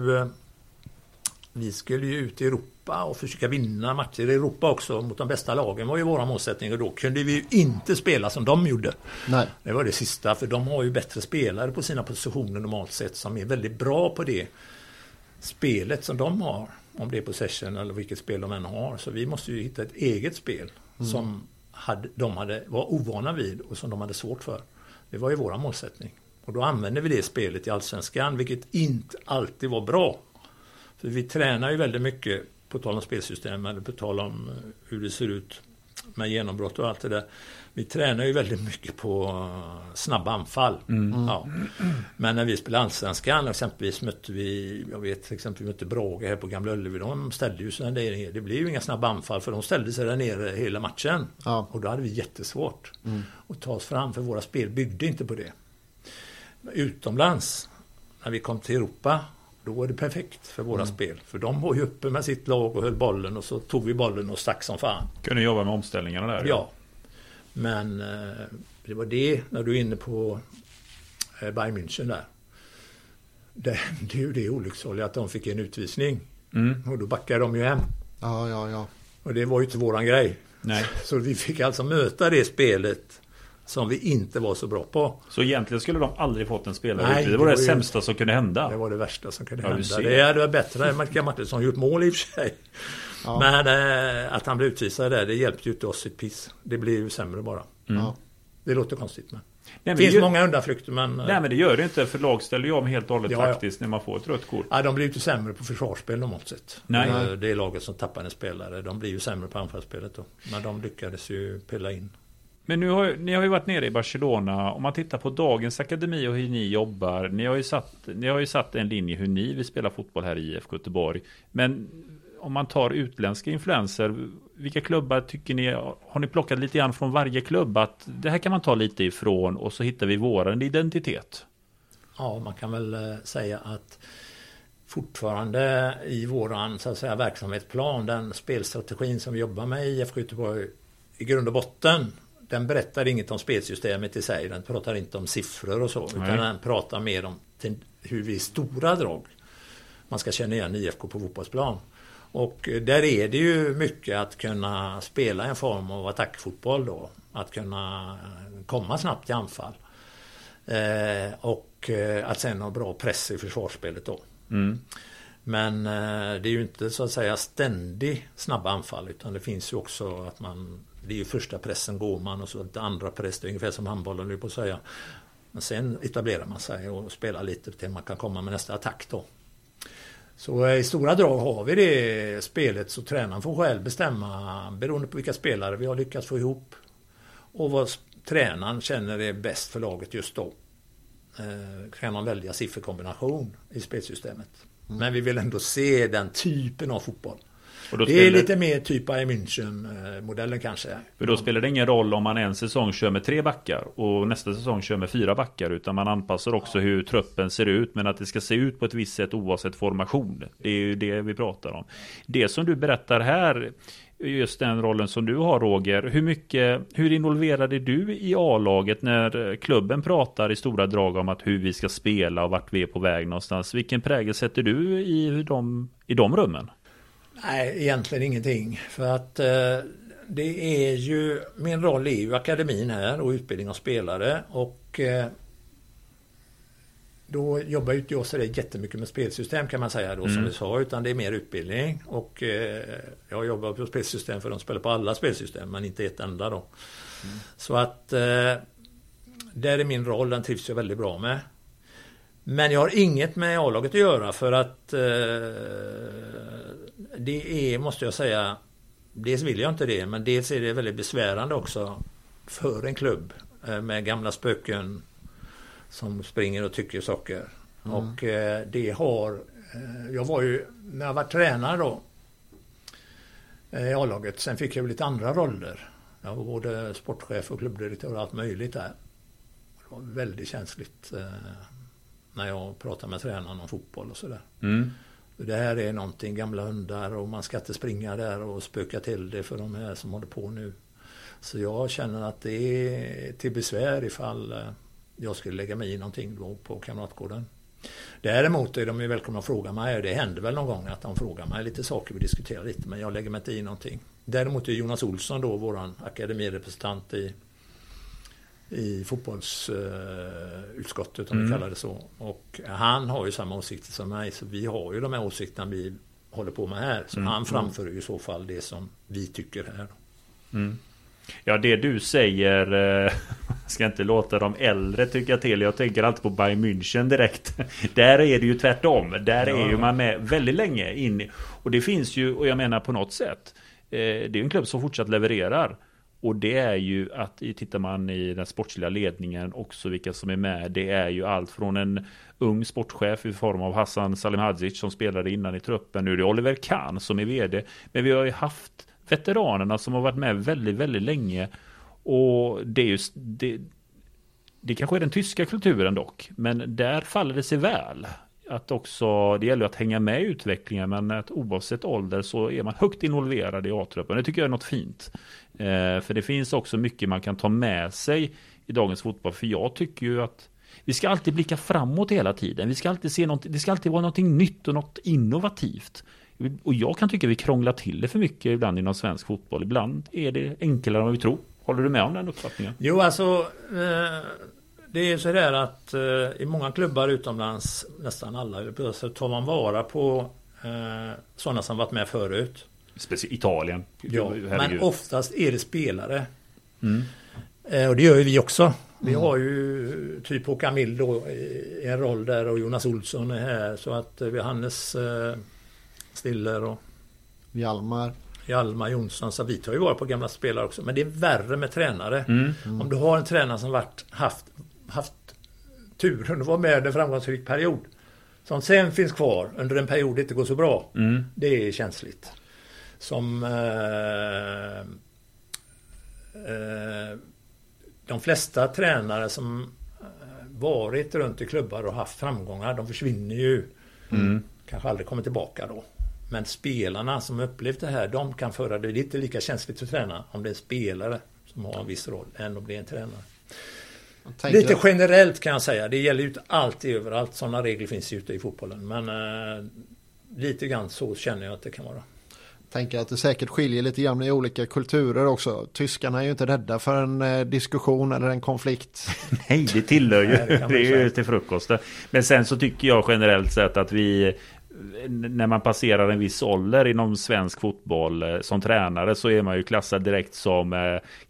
vi skulle ju ut i Europa och försöka vinna matcher i Europa också mot de bästa lagen var ju våra målsättning och då kunde vi ju inte spela som de gjorde. Nej. Det var det sista för de har ju bättre spelare på sina positioner normalt sett som är väldigt bra på det spelet som de har. Om det är possession eller vilket spel de än har. Så vi måste ju hitta ett eget spel mm. som hade, de hade, var ovana vid och som de hade svårt för. Det var ju våra målsättning. Och då använde vi det spelet i Allsvenskan, vilket inte alltid var bra. För vi tränar ju väldigt mycket, på tal om spelsystem eller på tal om eh, hur det ser ut med genombrott och allt det där. Vi tränar ju väldigt mycket på eh, snabba anfall. Mm. Ja. Men när vi spelade Allsvenskan exempelvis mötte vi, jag vet exempelvis vi mötte Brage här på Gamla Ullevi. De ställde ju sig där nere. Det blev ju inga snabba anfall för de ställde sig där nere hela matchen. Ja. Och då hade vi jättesvårt att ta oss fram för våra spel byggde inte på det. Utomlands, när vi kom till Europa, då var det perfekt för våra spel. För de var ju uppe med sitt lag och höll bollen och så tog vi bollen och stack som fan. Kunde jobba med omställningarna där. Ja. Men eh, det var det, när du är inne på eh, Bayern München där. Det, det är ju det olycksaliga att de fick en utvisning. Mm. Och då backade de ju hem. Ja, ja, ja. Och det var ju inte våran grej. Nej. Så vi fick alltså möta det spelet som vi inte var så bra på. Så egentligen skulle de aldrig fått en spelare Nej. Det var det, det var ju- sämsta som kunde hända. Det var det värsta som kunde Ja, hända. ser. Det hade varit bättre än Mikael Martinsson gjort mål i och för sig. Ja. Men eh, att han blev utvisad där, det hjälpte ju inte oss ett piss. Det blev ju sämre bara. ja. Det låter konstigt men. Nej, Det finns det gör- många undanflykter men... Nej men det gör det inte för lag ställer ju om helt och hållet Ja, ja. taktiskt när man får ett rött kort. Ja, de blir ju inte sämre på försvarsspel normalt sett. Nej. Eh, Det är laget som tappar en spelare. De blir ju sämre på anfallsspelet då. Men de lyckades ju pilla in. Men nu har, ni har ju varit nere i Barcelona. Om man tittar på dagens akademi och hur ni jobbar. Ni har ju satt, ni har ju satt en linje hur ni vill spela fotboll här i IFK Göteborg. Men om man tar utländska influenser. Vilka klubbar tycker ni, har ni plockat lite grann från varje klubb? Att det här kan man ta lite ifrån och så hittar vi våran identitet. Ja, man kan väl eh, säga att fortfarande i våran så att säga, verksamhetsplan, den spelstrategin som vi jobbar med i IFK Göteborg i grund och botten, den berättar inget om spelsystemet i sig. Den pratar inte om siffror och så, utan Nej. den pratar mer om hur vi i stora drag man ska känna igen IFK på fotbollsplan. Och eh, där är det ju mycket att kunna spela en form av attackfotboll då. Att kunna eh, komma snabbt till anfall. Eh, och eh, att sen ha bra press i försvarsspelet då. Mm. Men eh, det är ju inte så att säga ständig snabba anfall utan det finns ju också att man Det är ju första pressen går man och så det andra press, det är ungefär som handbollen nu på att säga. Men sen etablerar man sig och spelar lite till man kan komma med nästa attack då. Så eh, i stora drag har vi det spelet så tränaren får själv bestämma beroende på vilka spelare vi har lyckats få ihop. Och vad tränaren känner är bäst för laget just då. Kan man välja sifferkombination i spelsystemet. Men vi vill ändå se den typen av fotboll. Det är spelar, lite mer typ Bayern München-modellen kanske. för då spelar det ingen roll om man en säsong kör med tre backar och nästa säsong kör med fyra backar. Utan man anpassar också hur truppen ser ut. Men att det ska se ut på ett visst sätt oavsett formation. Det är ju det vi pratar om. Det som du berättar här. Just den rollen som du har Roger. Hur mycket, hur involverad är du i A-laget när klubben pratar i stora drag om att hur vi ska spela och vart vi är på väg någonstans? Vilken prägel sätter du i de, i de rummen? Nej, egentligen ingenting. För att eh, det är ju, min roll är ju akademin här och utbildning av spelare och eh, då jobbar ju inte jag så där jättemycket med spelsystem kan man säga då som Mm. vi sa utan det är mer utbildning och eh, jag jobbar på spelsystem för de spelar på alla spelsystem men inte ett enda då. Så att eh, där är min roll, den trivs jag väldigt bra med. Men jag har inget med A-laget att göra för att eh, det är, måste jag säga, dels vill jag inte det, men dels är det väldigt besvärande också för en klubb eh, med gamla spöken som springer och tycker saker. Och eh, det har, eh, jag var ju, när jag var tränare då i A-laget, sen fick jag lite andra roller. Jag var både sportchef och klubbdirektör och allt möjligt där. Det var väldigt känsligt eh, när jag pratar med tränaren om fotboll och sådär. Mm. Det här är någonting, gamla hundar och man ska inte springa där och spöka till det för de här som håller på nu. Så jag känner att det är till besvär ifall eh, jag skulle lägga mig i någonting då på Kamratgården. Däremot är de ju välkomna att fråga mig det händer väl någon gång att de frågar mig lite saker, vi diskuterar lite men jag lägger mig inte i någonting. Däremot är Jonas Olsson då våran akademirepresentant i i fotbollsutskottet om Mm. vi kallar det så. Och han har ju samma åsikter som mig så vi har ju de här åsikterna vi håller på med här. Så Mm. han framför ju i så fall det som vi tycker här. Mm. Ja, det du säger eh, ska inte låta de äldre tycka till. Jag tänker alltid på Bayern München direkt. Där är det ju tvärtom. Där Ja. är ju man med väldigt länge in. Och det finns ju, och jag menar på något sätt. Eh, det är ju en klubb som fortsatt levererar. Och det är ju att tittar man i den sportsliga ledningen också vilka som är med. Det är ju allt från en ung sportchef i form av Hassan Salimhadzic som spelade innan i truppen. Nu är det Oliver Kahn som är vd. Men vi har ju haft veteranerna som har varit med väldigt, väldigt länge. Och det är just det, det kanske är den tyska kulturen dock. Men där faller det sig väl att också, det gäller att hänga med i utvecklingen, men att oavsett ålder så är man högt involverad i A-truppen. Det tycker jag är något fint. Eh, för det finns också mycket man kan ta med sig i dagens fotboll. För jag tycker ju att vi ska alltid blicka framåt hela tiden. Vi ska alltid se något, det ska alltid vara någonting nytt och något innovativt. Och jag kan tycka att vi krånglar till det för mycket ibland inom svensk fotboll. Ibland är det enklare än vad vi tror. Håller du med om den uppfattningen? Jo, alltså eh, det är så där att eh, i många klubbar utomlands, nästan alla, så tar man vara på eh, sådana som varit med förut. Speciellt Italien. Ja, men oftast är det spelare. Mm. Eh, och det gör ju vi också. Vi mm. har ju typ Håkan Mild då i en roll där och Jonas Olsson är här. Så att vi har Hannes eh, Stiller och Hjalmar. Hjalmar Jonsson. Så vi tar ju vara på gamla spelare också. Men det är värre med tränare. Mm. Mm. Om du har en tränare som varit, haft haft turen att vara med en framgångsrik period. Som sen finns kvar under en period det inte går så bra. Mm. Det är känsligt. Som eh, eh, de flesta tränare som eh, varit runt i klubbar och haft framgångar, de försvinner ju. Mm. Kanske aldrig kommer tillbaka då. Men spelarna som upplevt det här, de kan föra det. Det är inte lika känsligt för tränare om det är en spelare som har en viss roll än om det är en tränare. Lite generellt kan jag säga. Det gäller ju inte alltid överallt. Sådana regler finns ju ute i fotbollen. Men eh, lite grann så känner jag att det kan vara. Tänker att det säkert skiljer lite grann i olika kulturer också. Tyskarna är ju inte rädda för en eh, diskussion eller en konflikt. Nej, det tillhör ju. Nej, det, det är ju till frukost. Men sen så tycker jag generellt sett att vi när man passerar en viss ålder inom svensk fotboll eh, som tränare så är man ju klassad direkt som eh,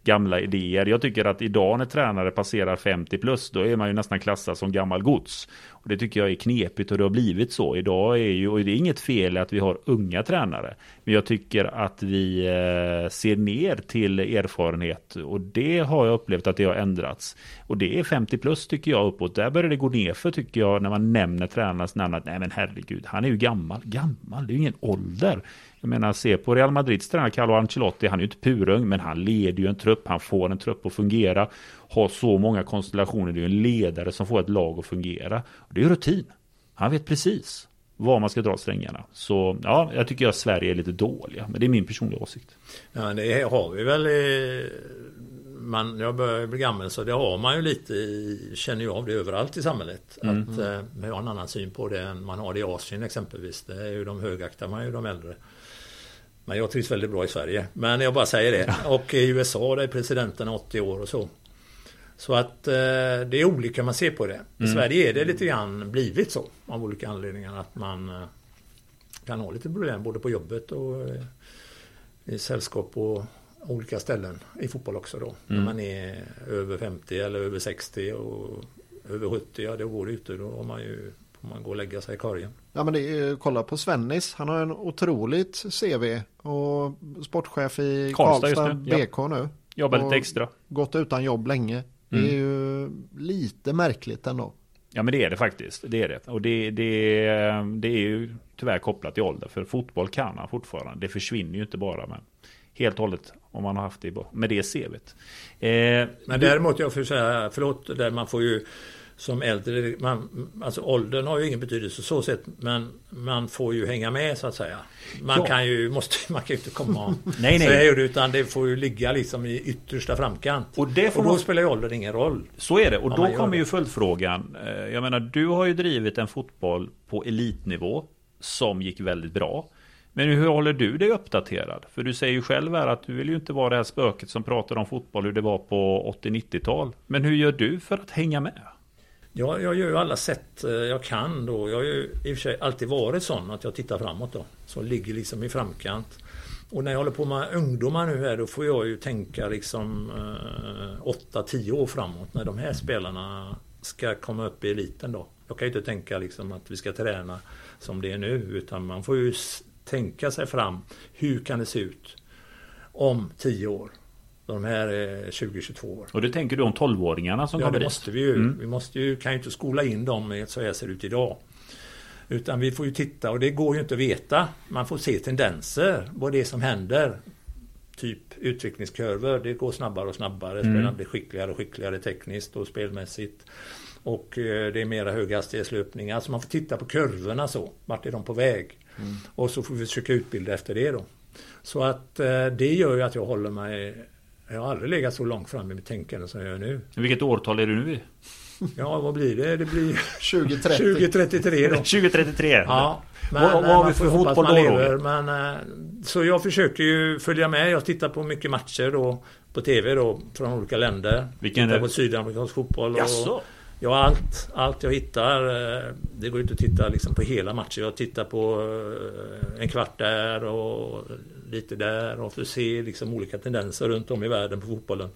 gamla idéer. Jag tycker att idag när tränare passerar 50 plus då är man ju nästan klassad som gammal gods. Och det tycker jag är knepigt och det har blivit så. Idag är ju, och det är inget fel att vi har unga tränare. Men jag tycker att vi eh, ser ner till erfarenhet och det har jag upplevt att det har ändrats. Och det är 50 plus tycker jag uppåt. Där börjar det gå ner för tycker jag när man nämner tränarnas namn. Att, nej men herregud, han är ju gammal. Gammal, det är ju ingen ålder. Jag menar, se på Real Madrids tränare Carlo Ancelotti. Han är ju inte purung, men han leder ju en trupp. Han får en trupp att fungera. Har så många konstellationer. Det är ju en ledare som får ett lag att fungera. Det är ju rutin. Han vet precis var man ska dra strängarna. Så ja, jag tycker att Sverige är lite dåliga. Men det är min personliga åsikt. Ja, det har vi väl. Man, jag börjar bli gammal så det har man ju lite i, känner jag av det överallt i samhället. Mm. Att eh, vi har en annan syn på det än man har det i Asien exempelvis. Det är ju de högaktar man ju de äldre. Men jag trivs väldigt bra i Sverige. Men jag bara säger det. Och i USA där är presidenten 80 år och så. Så att eh, det är olika man ser på det. I mm. Sverige är det lite grann blivit så. Av olika anledningar att man eh, kan ha lite problem både på jobbet och eh, i sällskap på olika ställen. I fotboll också då. Mm. När man är över 50 eller över 60 och över 70. Ja, då går det ute. Då har man ju får man gå och lägga sig i korgen. Ja men det är, kolla på Svennis. Han har en otroligt CV och sportchef i Karlstad, Karlstad BK ja. nu. Jobbat lite extra. Gått utan jobb länge. Det är mm. ju lite märkligt ändå. Ja men det är det faktiskt. Det är det. Och det, det, det är ju tyvärr kopplat till ålder. För fotboll kan han fortfarande. Det försvinner ju inte bara med helt och hållet om man har haft det med det CVt. Eh, men däremot, jag får säga, förlåt, där man får ju som äldre, man, alltså åldern har ju ingen betydelse så sett, men man får ju hänga med så att säga. Man ja. kan ju, måste, man kan ju inte komma nej, nej. säga det, utan det får ju ligga liksom i yttersta framkant. Och, det och då man... spelar ju åldern ingen roll. Så är det, och då kommer ju följdfrågan. Eh, jag menar, du har ju drivit en fotboll på elitnivå som gick väldigt bra. Men hur håller du dig uppdaterad? För du säger ju själv här att du vill ju inte vara det här spöket som pratar om fotboll hur det var på 80-90-tal. Men hur gör du för att hänga med? Jag, jag gör ju alla sätt eh, jag kan då. Jag har ju i och för sig alltid varit sån att jag tittar framåt då. Så ligger liksom i framkant. Och när jag håller på med ungdomar nu här då får jag ju tänka liksom eh, 8-10 år framåt när de här spelarna ska komma upp i eliten då. Jag kan ju inte tänka liksom att vi ska träna som det är nu utan man får ju tänka sig fram. Hur kan det se ut om 10 år? De här är 20-22 år. Och det tänker du om 12-åringarna som ja, kommer det dit? måste vi ju. Mm. Vi måste ju, kan ju inte skola in dem i ett så här ser det ut idag. Utan vi får ju titta och det går ju inte att veta. Man får se tendenser, vad det är som händer. Typ utvecklingskurvor, det går snabbare och snabbare. Mm. Spelarna blir skickligare och skickligare tekniskt och spelmässigt. Och eh, det är mera höghastighetslöpningar. Så man får titta på kurvorna så. Vart är de på väg? Mm. Och så får vi försöka utbilda efter det då. Så att eh, det gör ju att jag håller mig jag har aldrig legat så långt fram i mitt tänkande som jag gör nu. Vilket årtal är du nu i? Ja, vad blir det? Det blir 2030. 2033 då. 2033? Ja, men Vad- vad har vi man för fotboll då, lever, men, eh, Så jag försöker ju följa med. Jag tittar på mycket matcher då på TV då från olika länder. Vilken tittar är- på sydamerikansk fotboll. Och, Jaså? Ja, allt, allt jag hittar. eh, Det går inte att titta liksom på hela matchen. Jag tittar på eh, en kvart där och lite där och för att se liksom olika tendenser runt om i världen på fotbollen.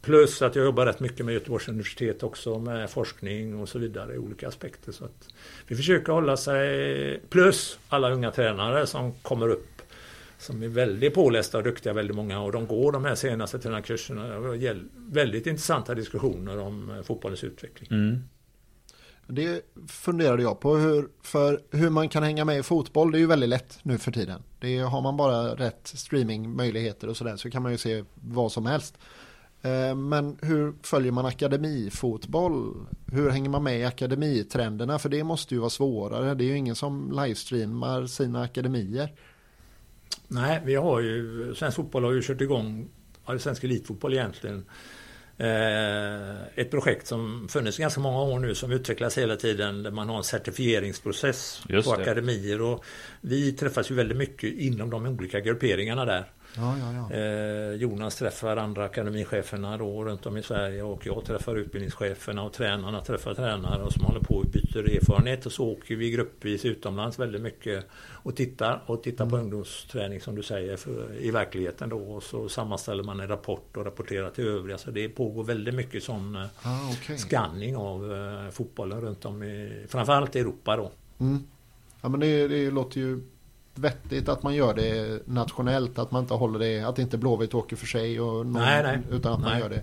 Plus att jag jobbar rätt mycket med Göteborgs universitet också med forskning och så vidare i olika aspekter. Så att vi försöker hålla sig... Plus alla unga tränare som kommer upp som är väldigt pålästa och duktiga, väldigt många och de går de här senaste tränarkurserna. Väldigt intressanta diskussioner om eh, fotbollens utveckling. Mm. Det funderade jag på hur, för hur man kan hänga med i fotboll. Det är ju väldigt lätt nu för tiden. Det är, har man bara rätt streamingmöjligheter och sådär så kan man ju se vad som helst. Eh, men hur följer man akademifotboll? Hur hänger man med i akademitrenderna? För det måste ju vara svårare. Det är ju ingen som livestreamar sina akademier. Nej, vi har ju... Svensk fotboll har ju kört igång, ja, svensk elitfotboll egentligen. Eh, ett projekt som funnits ganska många år nu som utvecklas hela tiden där man har en certifieringsprocess Just på det. akademier och vi träffas ju väldigt mycket inom de olika grupperingarna där. Ja, ja, ja. Eh, Jonas träffar andra akademicheferna då runt om i Sverige och jag träffar utbildningscheferna och tränarna träffar tränare och som håller på och byter erfarenhet och så åker vi gruppvis utomlands väldigt mycket och tittar och tittar på ungdomsträning som du säger för, i verkligheten då och så sammanställer man en rapport och rapporterar till övriga så det pågår väldigt mycket sån eh, Ah, okej. skanning av eh, fotbollen runt om i framförallt i Europa då. Mm. Ja men det, det låter ju vettigt att man gör det nationellt. Att man inte håller det, att inte Blåvitt åker för sig. Och någon, Nej, nej. Utan att man Nej. gör det.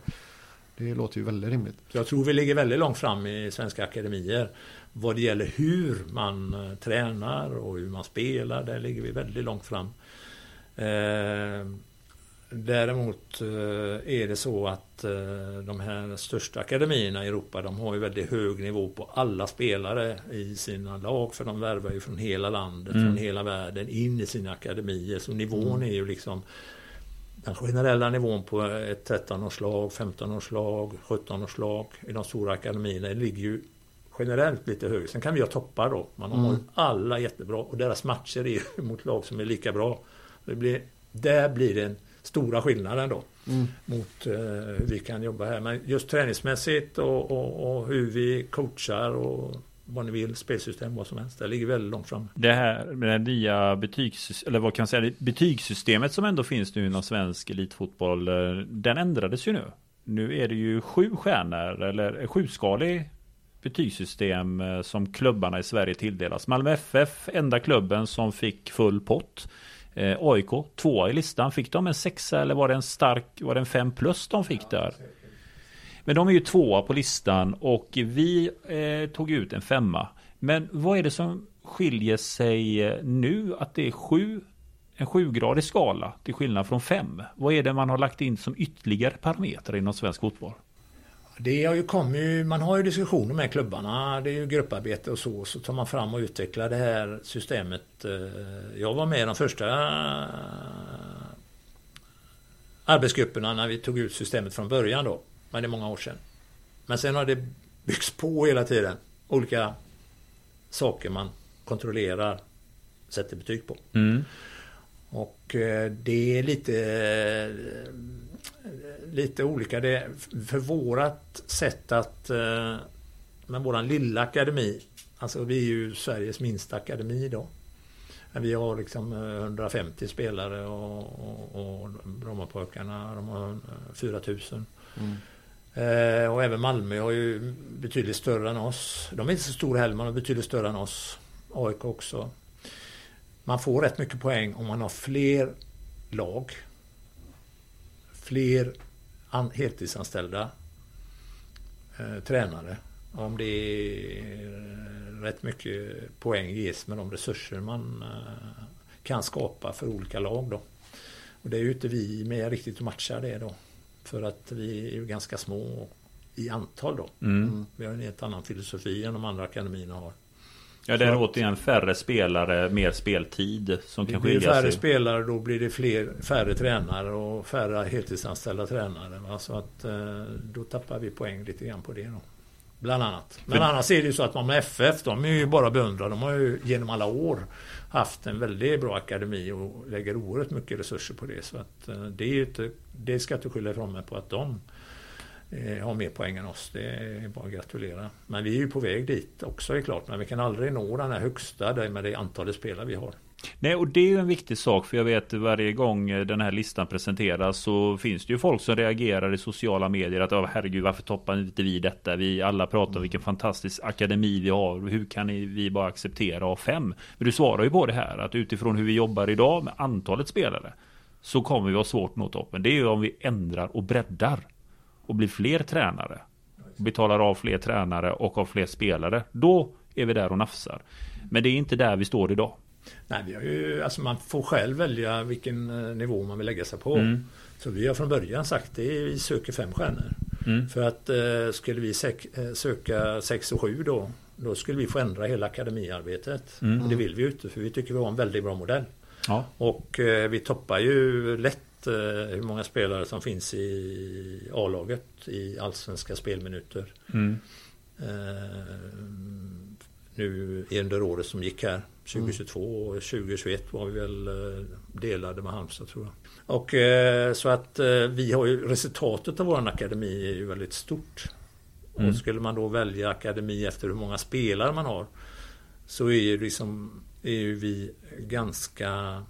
Det låter ju väldigt rimligt. Jag tror vi ligger väldigt långt fram i svenska akademier. Vad det gäller hur man eh, tränar och hur man spelar, där ligger vi väldigt långt fram. Eh, däremot eh, är det så att eh, de här största akademierna i Europa, de har ju väldigt hög nivå på alla spelare i sina lag, för de värvar ju från hela landet, Mm. från hela världen in i sina akademier. Så nivån är ju liksom den generella nivån på ett 13-årslag, 15-årslag, 17-årslag i de stora akademierna ligger ju generellt lite högre. Sen kan vi ha toppar då. Man har Mm. alla jättebra och deras matcher är ju mot lag som är lika bra. Det blir, där blir den stora skillnaden då Mm. mot eh, hur vi kan jobba här. Men just träningsmässigt och, och, och hur vi coachar och vad ni vill, spelsystem, vad som helst. Det ligger väldigt långt fram. Det här med det nya betygs, eller vad kan man säga, betygssystemet som ändå finns nu inom svensk elitfotboll. Eh, den ändrades ju nu. Nu är det ju sju stjärnor eller sjuskalig betygssystem eh, som klubbarna i Sverige tilldelas. Malmö FF, enda klubben som fick full pott. Eh, AIK, tvåa i listan. Fick de en sexa eller var det en stark, var det en fem plus de fick där? Men de är ju tvåa på listan och vi eh, tog ut en femma. Men vad är det som skiljer sig eh, nu att det är sju, en sjugradig skala till skillnad från fem? Vad är det man har lagt in som ytterligare parametrar inom svensk fotboll? Det har ju kommit, man har ju diskussioner med klubbarna, det är ju grupparbete och så, så tar man fram och utvecklar det här systemet. Eh, Jag var med i de första eh, arbetsgrupperna när vi tog ut systemet från början då, men det är många år sedan. Men sen har det byggts på hela tiden, olika saker man kontrollerar, sätter betyg på. Och eh, det är lite lite olika. Det för vårat sätt att eh, med våran lilla akademi. Alltså vi är ju Sveriges minsta akademi idag. Vi har liksom eh, 150 spelare och, och, och Brommapojkarna de har eh, 4000. Mm. Eh, och även Malmö har ju betydligt större än oss. De är inte så stora heller, men de är betydligt större än oss. AIK också. Man får rätt mycket poäng om man har fler lag. Fler an, heltidsanställda eh, tränare. Om det är rätt mycket poäng ges med de resurser man eh, kan skapa för olika lag då. Och det är ju inte vi med riktigt att matcha det då. För att vi är ju ganska små i antal då. Mm. Vi har en helt annan filosofi än de andra akademierna har. Ja, det är återigen färre spelare, mer speltid som Det kan skilja färre sig. spelare, då blir det fler, färre tränare och färre heltidsanställda tränare. Va? Så att eh, då tappar vi poäng lite grann på det då. Bland annat. Men För- annars är det ju så att Malmö FF, de är ju bara beundra. De har ju genom alla år haft en väldigt bra akademi och lägger oerhört mycket resurser på det. Så att eh, det är inte, det ska jag inte skylla ifrån mig på att de eh, har mer poäng än oss. Det är bara att gratulera. Men vi är ju på väg dit också är klart. Men vi kan aldrig nå den här högsta med det antalet spelare vi har. Nej, och det är ju en viktig sak för jag vet varje gång eh, den här listan presenteras så finns det ju folk som reagerar i sociala medier att oh, herregud varför toppar inte vi detta? Vi alla pratar om vilken fantastisk akademi vi har. Hur kan vi bara acceptera av fem? Men du svarar ju på det här att utifrån hur vi jobbar idag med antalet spelare så kommer vi ha svårt att nå toppen. Det är ju om vi ändrar och breddar och blir fler tränare. Betalar av fler tränare och har fler spelare. Då är vi där och nafsar. Men det är inte där vi står idag. Nej, vi har ju, alltså man får själv välja vilken eh, nivå man vill lägga sig på. Mm. Så vi har från början sagt är, vi söker fem stjärnor. Mm. För att eh, skulle vi eh, söka sex och sju då, då skulle vi få ändra hela akademiarbetet. Mm. Och det vill vi ju inte, för vi tycker vi har en väldigt bra modell. Ja. Och eh, vi toppar ju lätt eh, hur många spelare som finns i A-laget i allsvenska spelminuter. Mm. Eh, nu under året som gick här 2022 och 2021 var vi väl eh, delade med Halmstad tror jag. Och så att vi har ju resultatet av vår akademi är ju väldigt stort. Mm. Och skulle man då välja akademi efter hur många spelare man har så är ju liksom är ju vi ganska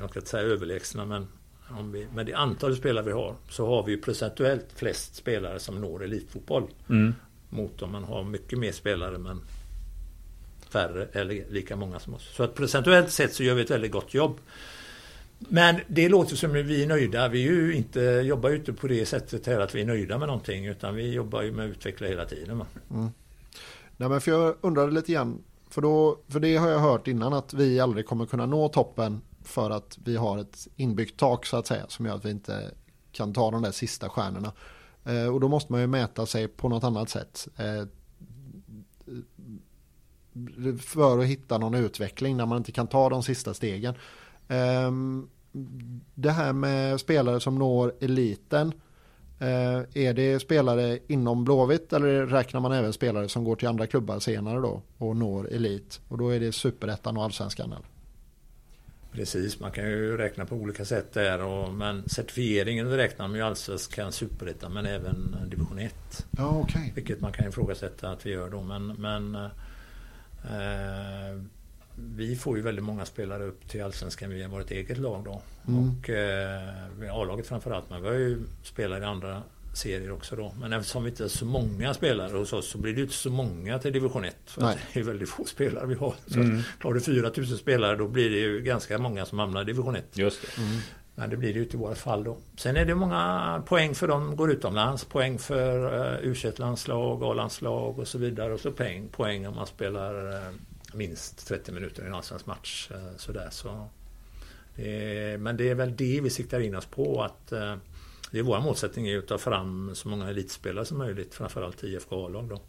jag ska inte säga överlägsna men om vi, med det antal spelare vi har så har vi ju procentuellt flest spelare som når elitfotboll Mm. mot om man har mycket mer spelare men färre eller lika många som oss. Så att procentuellt sett så gör vi ett väldigt gott jobb. Men det låter som att vi är nöjda. Vi är ju inte, jobbar ju inte på det sättet här att vi är nöjda med någonting utan vi jobbar ju med att utveckla hela tiden. Va? Nej, men för jag undrade lite grann, för, då, för det har jag hört innan att vi aldrig kommer kunna nå toppen för att vi har ett inbyggt tak så att säga som gör att vi inte kan ta de där sista stjärnorna. Eh, och då måste man ju mäta sig på något annat sätt. Eh, för att hitta någon utveckling när man inte kan ta de sista stegen. Eh, det här med spelare som når eliten. Eh, är det spelare inom Blåvitt eller räknar man även spelare som går till andra klubbar senare då och når elit? Och då är det superettan och allsvenskan eller? Precis, man kan ju räkna på olika sätt där. Och, men certifieringen räknar man ju allsvenskan, superettan men även division 1. Ja, okej. Vilket man kan ifrågasätta att vi gör då. Men, men eh, vi får ju väldigt många spelare upp till Allsvenskan via vårt eget lag då. Mm. Och eh, A-laget framförallt. Men vi har ju spelare i andra serier också då. Men eftersom vi inte är så många spelare hos oss så blir det ju inte så många till division 1. För Nej. att det är väldigt få spelare vi har. Så Mm. har du 4000 spelare då blir det ju ganska många som hamnar i division 1. Just det. Men det blir det ju inte i vårt fall då. Sen är det många poäng för de går utomlands. Poäng för uh, u landslag A-landslag och så vidare. Och så poäng, poäng om man spelar eh, minst 30 minuter i en allsvensk match. eh, sådär. Så det är, men det är väl det vi siktar in oss på. att eh, det är Vår målsättning är att ta fram så många elitspelare som möjligt. Framförallt IFK A-lag då.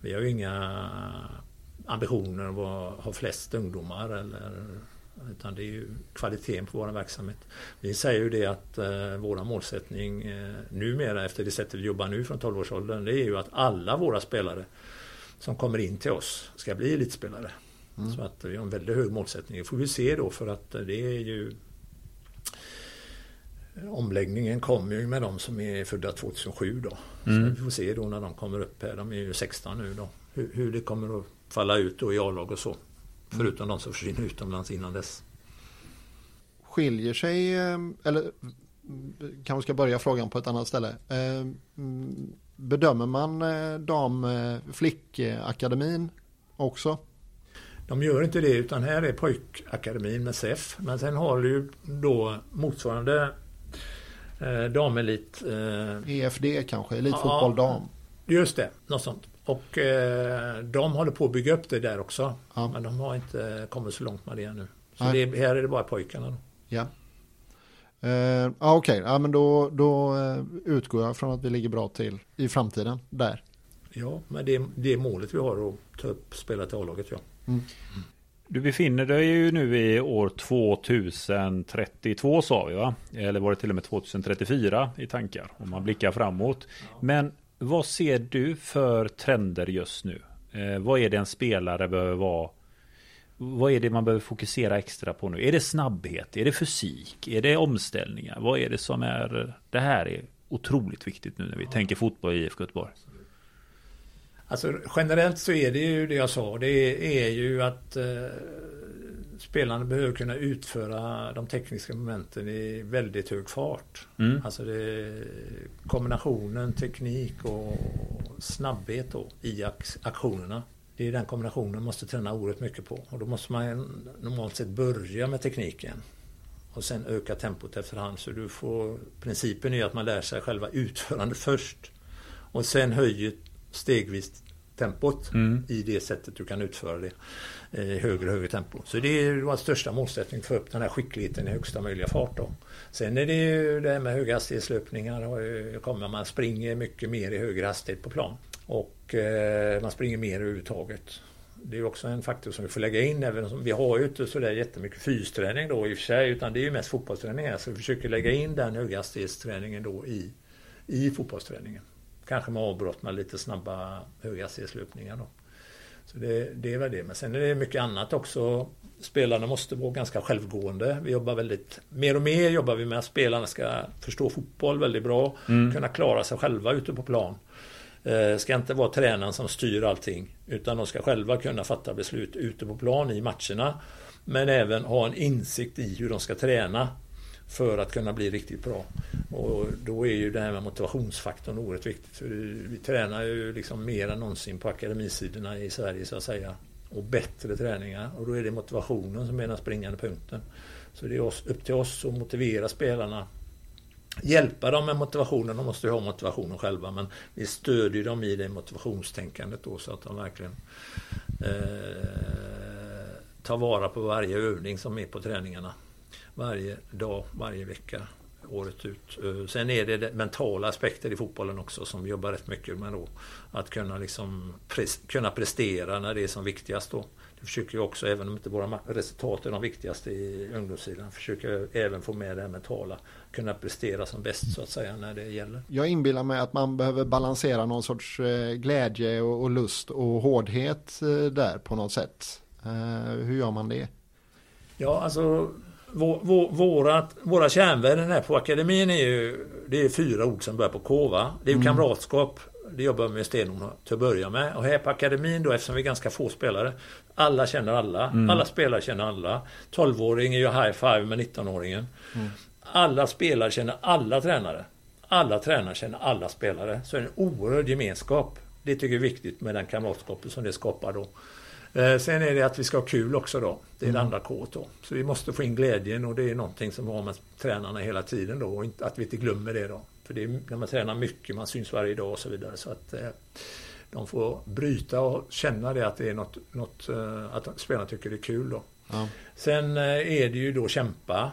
Vi har ju inga ambitioner att ha flest ungdomar eller utan det är ju kvaliteten på vår verksamhet. Vi säger ju det att eh, våra målsättning eh, numera efter det sättet vi jobbar nu från 12-årsåldern det är ju att alla våra spelare som kommer in till oss ska bli elitspelare. Så att vi har en väldigt hög målsättning. Det får vi se då för att det är ju Omläggningen kommer ju med de som är födda 2007 då. Mm. Så vi får se då när de kommer upp här. De är ju 16 nu då. Hur, hur det kommer att falla ut då i A-lag och så. Förutom de som försvinner utomlands innan dess. Skiljer sig, eh, eller mm, kanske ska börja frågan på ett annat ställe. Eh, mm, Bedömer man eh, dam flickakademin också? De gör inte det utan här är pojkakademin med SEF. Men sen har du ju då motsvarande Eh, damelit. Eh, EFD kanske, elitfotboll ja, dam. Just det, något sånt. Och eh, de håller på att bygga upp det där också. Ja. Men de har inte kommit så långt med det ännu. Så det, här är det bara pojkarna. Då. Ja. Uh, Okej, okay. men då, då uh, utgår jag från att vi ligger bra till i framtiden där. Ja, men det, det är målet vi har att ta upp spelet i A-laget. Ja. Mm. Du befinner dig ju nu i år 2032 sa vi va? Eller var det till och med 2034 i tankar om man blickar framåt. Men vad ser du för trender just nu? Eh, vad är det en spelare behöver vara? Vad är det man behöver fokusera extra på nu? Är det snabbhet? Är det fysik? Är det omställningar? Vad är det som är... Det här är otroligt viktigt nu när vi ja. tänker fotboll i IFK Göteborg. Alltså generellt så är det ju det jag sa. Det är ju att eh, spelarna behöver kunna utföra de tekniska momenten i väldigt hög fart. Mm. Alltså det, kombinationen teknik och snabbhet då, i aktionerna. Det är den kombinationen man måste träna oerhört mycket på. Och då måste man normalt sett börja med tekniken. Och sen öka tempot efterhand. Så du får, principen är att man lär sig själva utförandet först. Och sen höjer stegvis tempot mm. i det sättet du kan utföra det i högre och högre tempo. Så det är vår största målsättning, att få upp den här skickligheten i högsta möjliga fart. Då. Sen är det ju det här med höghastighetslöpningar. kommer man springer mycket mer i högre hastighet på plan. Och eh, man springer mer överhuvudtaget. Det är också en faktor som vi får lägga in. Även som vi har ju inte sådär jättemycket fysträning då i och för sig. Utan det är ju mest fotbollsträning. Så vi försöker lägga in den höghastighetsträningen då i, i fotbollsträningen. Kanske med avbrott med lite snabba höghastighetslöpningar då. Så det, det är väl det. Men sen är det mycket annat också. Spelarna måste vara ganska självgående. Vi jobbar väldigt, mer och mer jobbar vi med att spelarna ska förstå fotboll väldigt bra. Mm. Kunna klara sig själva ute på plan. Eh, ska inte vara tränaren som styr allting. Utan de ska själva kunna fatta beslut ute på plan i matcherna. Men även ha en insikt i hur de ska träna för att kunna bli riktigt bra. Och då är ju det här med motivationsfaktorn oerhört viktigt. Vi tränar ju liksom mer än någonsin på akademisidorna i Sverige så att säga. Och bättre träningar. Och då är det motivationen som är den springande punkten. Så det är upp till oss att motivera spelarna. Hjälpa dem med motivationen. De måste ju ha motivationen själva. Men vi stödjer dem i det motivationstänkandet då så att de verkligen eh, tar vara på varje övning som är på träningarna varje dag, varje vecka, året ut. Eh, sen är det, mentala aspekter i fotbollen också som vi jobbar rätt mycket med då. Att kunna, liksom pres, kunna prestera när det är som viktigast då. Det försöker vi också, även om inte våra resultat är de viktigaste i ungdomssidan, försöker även få med det här mentala. Kunna prestera som bäst så att säga när det gäller. Jag inbillar mig att man behöver balansera någon sorts eh, glädje och lust och hårdhet eh, där på något sätt. Hur gör man det? Ja, alltså vår, våra, våra kärnvärden här på akademin är ju Det är fyra ord som börjar på K va? Det är ju mm. kamratskap Det jobbar med stenhårt till att börja med. Och här på akademin då eftersom vi är ganska få spelare Alla känner alla. Mm. Alla spelare känner alla. 12-åring är ju high five med 19-åringen. Mm. Alla spelare känner alla tränare. Alla tränare känner alla spelare. Så det är en oerhörd gemenskap. Det tycker vi är viktigt med den kamratskapet som det skapar då. Eh, sen är det att vi ska ha kul också då. Det är mm. det andra K då. Så vi måste få in glädjen och det är någonting som har med tränarna hela tiden då. Och att vi inte glömmer det då. För det är när man tränar mycket, man syns varje dag och så vidare. Så att eh, de får bryta och känna det att det är något, något eh, att spelarna tycker det är kul då. Ja. Sen är det ju då kämpa.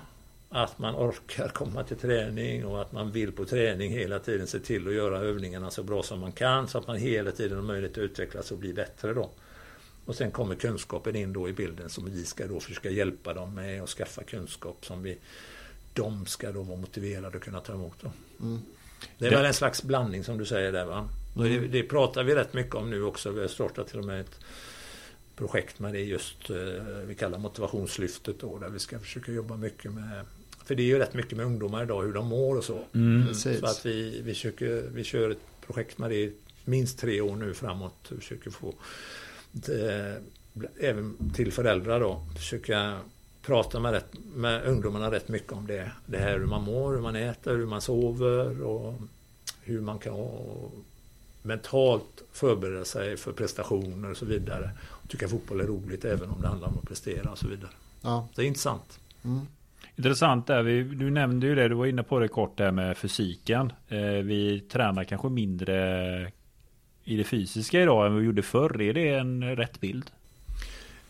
Att man orkar komma till träning och att man vill på träning hela tiden se till att göra övningarna så bra som man kan så att man hela tiden har möjlighet att utvecklas och bli bättre då. Och sen kommer kunskapen in då i bilden som vi ska då försöka hjälpa dem med och skaffa kunskap som vi de ska då vara motiverade att kunna ta emot. Då. Mm. Det är väl en slags blandning som du säger där va? Mm. Det, det, pratar vi rätt mycket om nu också. Vi har startat till och med ett projekt med det just eh, vi kallar motivationslyftet då där vi ska försöka jobba mycket med för det är ju rätt mycket med ungdomar idag hur de mår och så. Mm. Så att vi, vi, försöker, vi kör ett projekt med det minst tre år nu framåt. Vi försöker få Eh, även till föräldrar då, försöka prata med, rätt, med ungdomarna rätt mycket om det. Det här hur man mår, hur man äter, hur man sover och hur man kan mentalt förbereda sig för prestationer och så vidare. Och tycka fotboll är roligt även om det handlar om att prestera och så vidare. Ja. Det är intressant. Mm. Intressant där, vi, du nämnde ju det, du var inne på det kort där med fysiken. Eh, vi tränar kanske mindre i det fysiska idag än vi gjorde förr. Är det en rätt bild?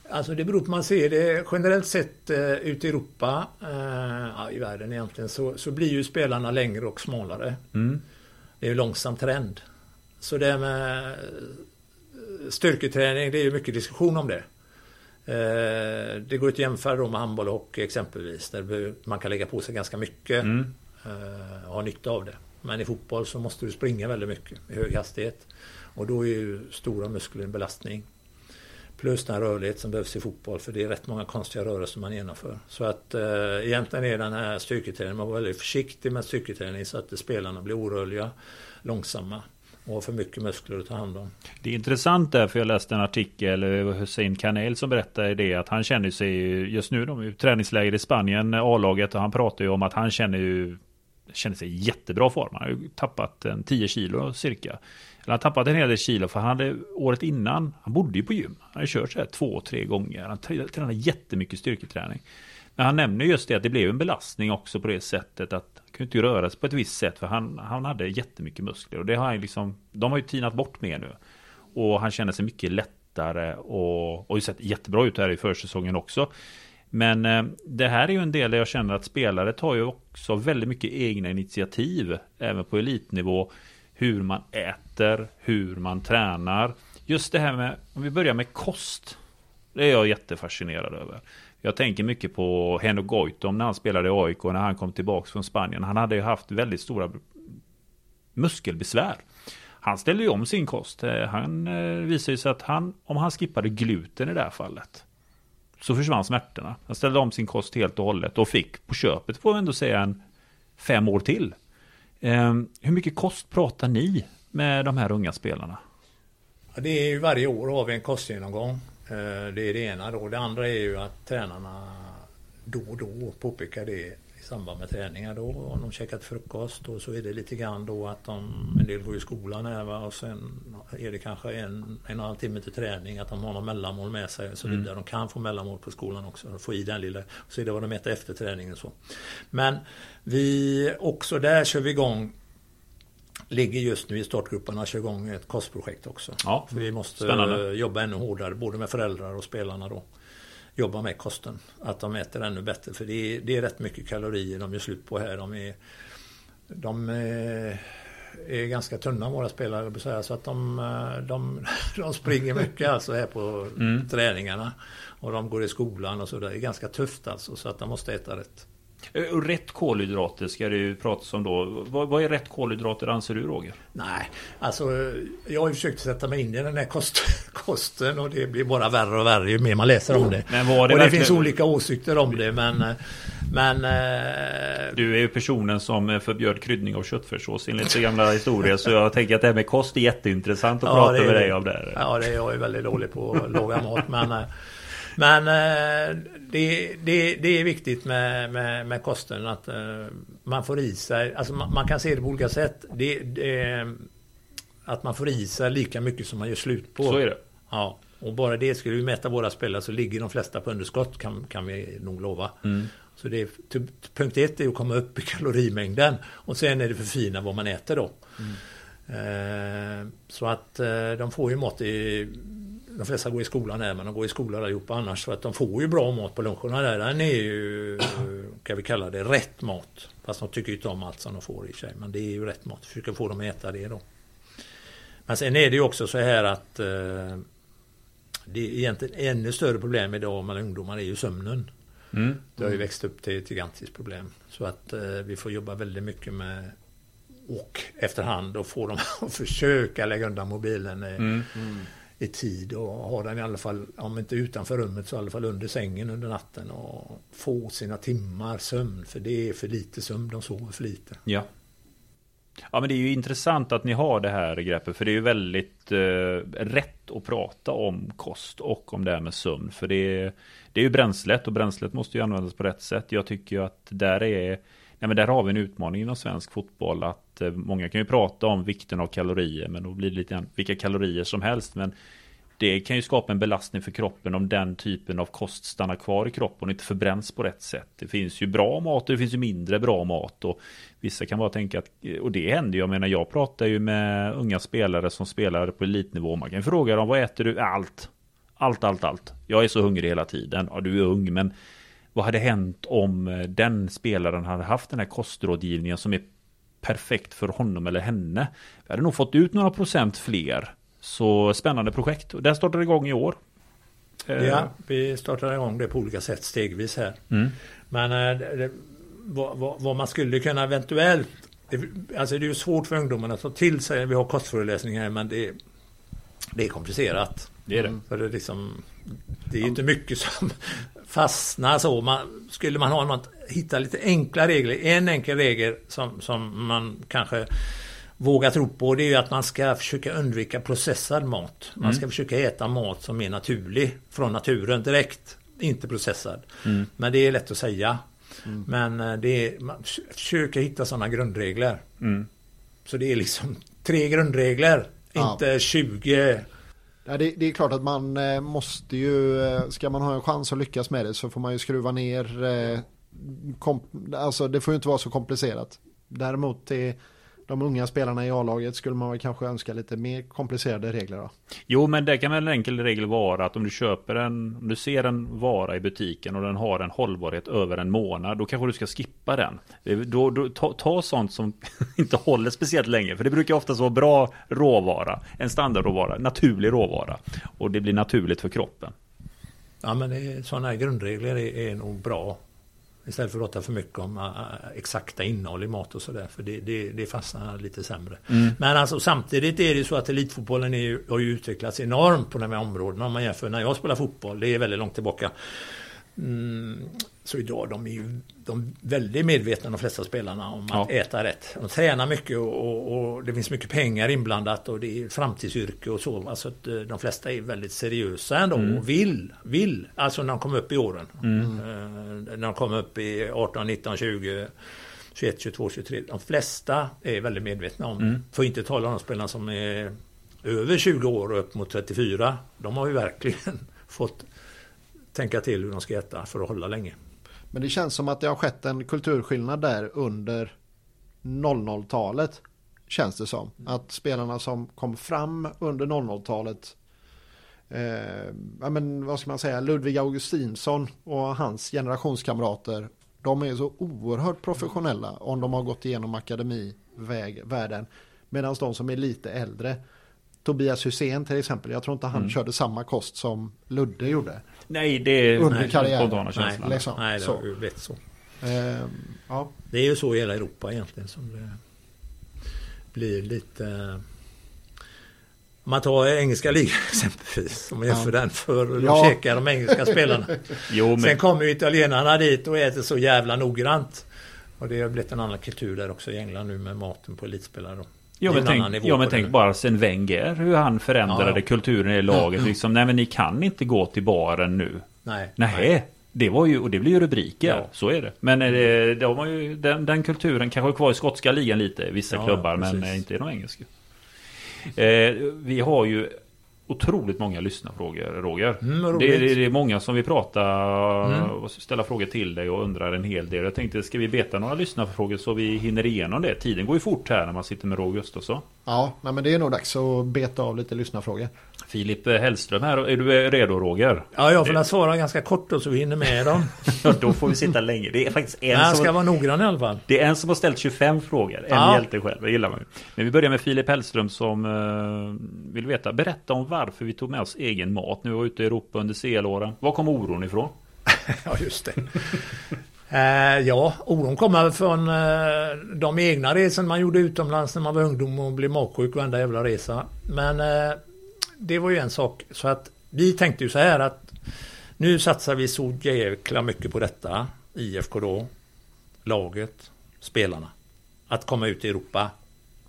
Alltså det beror på man ser det generellt sett uh, ute i Europa, uh, ja, i världen egentligen, så, så blir ju spelarna längre och smalare. Mm. Det är ju långsam trend. Så det med styrketräning, det är ju mycket diskussion om det. Uh, det går att jämföra då med handboll och hockey exempelvis, där man kan lägga på sig ganska mycket Mm. och ha nytta av det. Men i fotboll så måste du springa väldigt mycket i hög hastighet. Och då är ju stora muskler en belastning. Plus den rörlighet som behövs i fotboll för det är rätt många konstiga rörelser man genomför. Så att eh, egentligen är den här styrketräningen, man var väldigt försiktig med styrketräning så att spelarna blir orörliga, långsamma och har för mycket muskler att ta hand om. Det är intressant där för jag läste en artikel eh, Hussein Kanel som berättade det att han känner sig just nu de är ju träningsläger i Spanien A-laget och han pratar ju om att han känner ju känner sig i jättebra form. Han har ju tappat en 10 kilo cirka. Eller han har tappat en hel del kilo för han hade året innan, han bodde ju på gym. Han hade kört så här två, tre gånger. Han tränade jättemycket styrketräning. Men han nämner just det att det blev en belastning också på det sättet att han kunde inte röra sig på ett visst sätt för han, han hade jättemycket muskler. Och det har han liksom, de har ju tinat bort mer nu. Och han känner sig mycket lättare och, och sett jättebra ut här i försäsongen också. Men eh, det här är ju en del där jag känner att spelare tar ju också väldigt mycket egna initiativ även på elitnivå. Hur man äter, hur man tränar. Just det här med, om vi börjar med kost. Det är jag jättefascinerad över. Jag tänker mycket på Henok Goitom när han spelade i AIK när han kom tillbaka från Spanien. Han hade ju haft väldigt stora muskelbesvär. Han ställde ju om sin kost. Eh, han eh, visade ju sig att han, om han skippade gluten i det här fallet så försvann smärtorna. Han ställde om sin kost helt och hållet och fick på köpet får jag ändå säga en fem år till. Eh, hur mycket kost pratar ni med de här unga spelarna? Ja, det är ju varje år har vi en kostgenomgång. Eh, det är det ena då. Det andra är ju att tränarna då och då påpekar det i samband med träningar då. Om de käkat frukost och så är det lite grann då att de, en del går i skolan här va? och sen är det kanske en, en och en halv timme till träning att de har någon mellanmål med sig och så vidare. Mm. De kan få mellanmål på skolan också. Få i den lilla. Så är det vad de äter efter träningen och så. Men vi också där kör vi igång ligger just nu i startgrupperna kör igång ett kostprojekt också. Ja, För vi måste spännande. jobba ännu hårdare både med föräldrar och spelarna då. Jobba med kosten. Att de äter ännu bättre för det är, det är rätt mycket kalorier de gör slut på här. De är, de är, är ganska tunna våra spelare så att de, de, de springer mycket alltså här på Mm. träningarna. Och de går i skolan och så där. Det är ganska tufft alltså så att de måste äta rätt. Eh, Och rätt kolhydrater ska det ju pratas om då. Vad, vad är rätt kolhydrater anser du Roger? Nej, alltså jag har ju försökt sätta mig in i den här kost, kosten och det blir bara värre och värre ju mer man läser om det. Men var det och det verkligen- finns olika åsikter om det men... Men... eh, Du är ju personen som förbjöd kryddning av köttfärssås enligt gamla historier. Så jag tänker att det här med kost är jätteintressant att Ja, prata med dig om det. Ja, det är jag är väldigt dålig på att laga mat. Men, eh, men eh, det, det, det är viktigt med, med, med kosten att eh, man får i sig, alltså man, man kan se det på olika sätt. Det, det, att man får i sig lika mycket som man gör slut på. Så är det. Ja, och bara det skulle vi mäta våra spelare så ligger de flesta på underskott kan, kan vi nog lova. Mm. Så det är, punkt ett är att komma upp i kalorimängden och sen är det förfina vad man äter då. Eh, så att eh, de får ju mat i de flesta går i skolan här men de går i skolan allihopa annars så att de får ju bra mat på luncherna där. Den är ju, kan vi kalla det, rätt mat. Fast de tycker ju inte om allt som de får i sig men det är ju rätt mat. Försöker få dem att äta det då. Men sen är det ju också så här att eh, det är egentligen ännu större problem idag med ungdomar är ju sömnen. Mm. Det har ju växt upp till ett gigantiskt problem. Så att eh, vi får jobba väldigt mycket med och efterhand och få dem att försöka lägga undan mobilen i, Mm i tid och ha den i alla fall, om inte utanför rummet så i alla fall under sängen under natten och få sina timmar sömn. För det är för lite sömn, de sover för lite. Ja. Ja men det är ju intressant att ni har det här greppet för det är ju väldigt eh, rätt att prata om kost och om det här med sömn för det är, det är ju bränslet och bränslet måste ju användas på rätt sätt. Jag tycker ju att där är nej, men där har vi en utmaning inom svensk fotboll att Eh, många kan ju prata om vikten av kalorier men då blir det lite grann vilka kalorier som helst men det kan ju skapa en belastning för kroppen om den typen av kost stannar kvar i kroppen och inte förbränns på rätt sätt. Det finns ju bra mat och det finns ju mindre bra mat och vissa kan bara tänka att, och det händer ju, jag menar jag pratar ju med unga spelare som spelar på elitnivå. Man kan fråga dem, vad äter du? Allt. Allt, allt, allt. Jag är så hungrig hela tiden. Ja, du är ung, men vad hade hänt om eh, den spelaren hade haft den här kostrådgivningen som är perfekt för honom eller henne? Vi hade nog fått ut några procent fler. Så spännande projekt. Och det startar igång i år. Eh, ja, vi startar igång det på olika sätt stegvis här. Mm. Men eh, det, vad, vad, vad, man skulle kunna eventuellt... Det, alltså det är ju svårt för ungdomarna att ta till sig. Vi har kostföreläsningar men det, det är komplicerat. Det är det. Mm. För det, är liksom, det är inte mycket som fastnar så. Man, skulle man ha något, hitta lite enkla regler. En enkel regel som, som man kanske vågar tro på det är ju att man ska försöka undvika processad mat. Man mm. ska försöka äta mat som är naturlig från naturen direkt. Inte processad. Mm. Men det är lätt att säga. Mm. Men eh, det är, man försöker hitta sådana grundregler. Mm. Så det är liksom tre grundregler. Ja. Inte 20 Ja, det, det, är klart att man eh, måste ju, eh, ska man ha en chans att lyckas med det så får man ju skruva ner, eh, kom, alltså det får ju inte vara så komplicerat. Däremot är de unga spelarna i A-laget skulle man väl kanske önska lite mer komplicerade regler då? Jo, men det kan väl en enkel regel vara att om du köper en, om du ser en vara i butiken och den har en hållbarhet över en månad, då kanske du ska skippa den. Då, då, ta, ta sånt som inte håller speciellt länge, för det brukar oftast vara bra råvara, en standardråvara, naturlig råvara. Och det blir naturligt för kroppen. Ja, men det, sådana här grundregler är, är nog bra Istället för att prata för mycket om uh, exakta innehåll i mat och sådär. För det, det, det fastnar lite sämre. Mm. Men alltså samtidigt är det så att elitfotbollen är, har ju utvecklats enormt på de här områdena. Om man jämför när jag spelar fotboll. Det är väldigt långt tillbaka. Mm, så idag de är ju de väldigt medvetna de flesta spelarna om att ja. äta rätt. De tränar mycket och, och, och, det finns mycket pengar inblandat och det är framtidsyrke och så. Alltså att eh, de flesta är väldigt seriösa ändå mm. och vill, vill. Alltså när de kommer upp i åren. Mm. när de kommer upp i 18, 19, 20 21, 22, 23. De flesta är väldigt medvetna om. Mm. Får inte tala om de spelarna som är över 20 år och upp mot 34. De har ju verkligen fått tänka till hur de ska äta för att hålla länge. Men det känns som att det har skett en kulturskillnad där under 00-talet. Känns det som. Mm. Att spelarna som kom fram under 00-talet eh, ja, men vad ska man säga, Ludvig Augustinsson och hans generationskamrater. De är så oerhört professionella om de har gått igenom akademivärlden. Medan de som är lite äldre Tobias Hysén till exempel. Jag tror inte han mm. körde samma kost som Ludde gjorde. Nej, det är under karriären. Nej, liksom. nej, det har ju blivit så. Ehm, ja. Det är ju så i hela Europa egentligen som det blir lite... Om man tar engelska ligan exempelvis, om man jämför ja. den för de ja. käkar de engelska spelarna. jo, men... Sen kommer ju italienarna dit och äter så jävla noggrant. Och det har blivit en annan kultur där också i England nu med maten på elitspelare. Ja men, tänk, ja, men tänk bara sen Wenger hur han förändrade ja, ja. kulturen i laget. Mm. Liksom, nej men ni kan inte gå till baren nu. Nej. nej. Det var ju, och det blir ju rubriker. Ja. Så är det. Men eh, det, de har ju, den, den kulturen kanske är kvar i skotska ligan lite. Vissa klubbar men inte i de engelska. Eh, vi har ju otroligt många lyssnarfrågor Roger. Mm, det, det, det, är många som vill prata mm. och ställa frågor till dig och undrar en hel del. Jag tänkte, ska vi beta några lyssnarfrågor så vi hinner igenom det? Tiden går ju fort här när man sitter med Roger Gustafsson. Ja, nej, men det är nog dags att beta av lite lyssnarfrågor. Filip Hellström här, är du redo Roger? Ja, jag får svara ganska kort då så vi hinner med dem. ja, då får vi sitta länge. Det är faktiskt en ska som... vara noggrann i alla fall. Det är en som har ställt 25 frågor. En ja. hjälte själv, det gillar man ju. Men vi börjar med Filip Hellström som uh, vill veta. Berätta om varför vi tog med oss egen mat när vi var ute i Europa under CL-åren. Var kom oron ifrån? ja, just det. Uh, ja, oron kommer från uh, de egna resorna man gjorde utomlands när man var ungdom och blev magsjuk varenda jävla resa. Men uh, det var ju en sak. Så att vi tänkte ju så här att nu satsar vi så jäkla mycket på detta. IFK då, laget, spelarna. Att komma ut i Europa.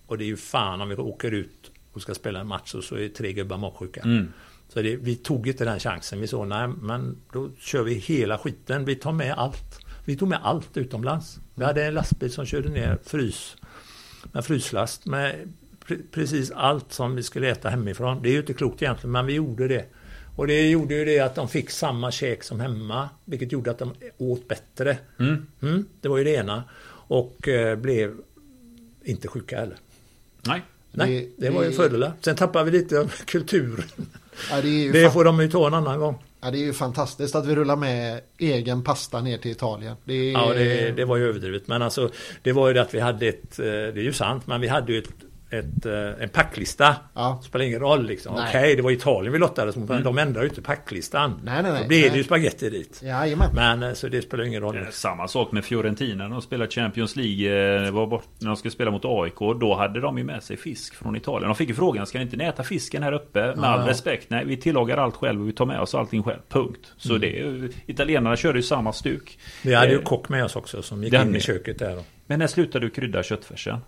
Och det är ju fan om vi åker ut och ska spela en match och så är tre gubbar magsjuka. Mm. Så det, vi tog inte den chansen. Vi sa nej, men då kör vi hela skiten. Vi tar med allt. Vi tog med allt utomlands. Vi hade en lastbil som körde ner frys med fryslast med pre- precis allt som vi skulle äta hemifrån. Det är ju inte klokt egentligen, men vi gjorde det. Och det gjorde ju det att de fick samma käk som hemma, vilket gjorde att de åt bättre. Mm. Mm, det var ju det ena. Och eh, blev inte sjuka heller. Nej. Nej, Det- det, var ju det- fördelar. Sen tappar vi lite av kulturen. Ja, det, Det får de ju ta en annan gång ja, det är ju fantastiskt att vi rullar med egen pasta ner till Italien. Det är, Ja, det, det var ju överdrivet. Men alltså, det var ju det att vi hade ett, eh, det är ju sant, men vi hade ju ett, ett, eh, en packlista. Ja. Det spelar ingen roll liksom. Okej, det var Italien vi lottades mot, men de ändrade ju inte packlistan. Nej, nej, nej. Då det Nej. ju spaghetti dit. Jajamän. Men eh, så det spelar ingen roll. Samma sak med Fiorentina. De spelade Champions League. eh, Var bort, när de skulle spela mot AIK. Då hade de ju med sig fisk från Italien. De fick ju frågan. Ska ni inte äta fisken här uppe? Med all Ja. respekt. Nej, vi tillagar allt själv och vi tar med oss allting själv. Punkt. Så det är ju, Italienarna körde ju samma stuk. Vi hade ju Eh, kock med oss också som gick det in i ni. köket där Men när slutade du krydda köttfärsen?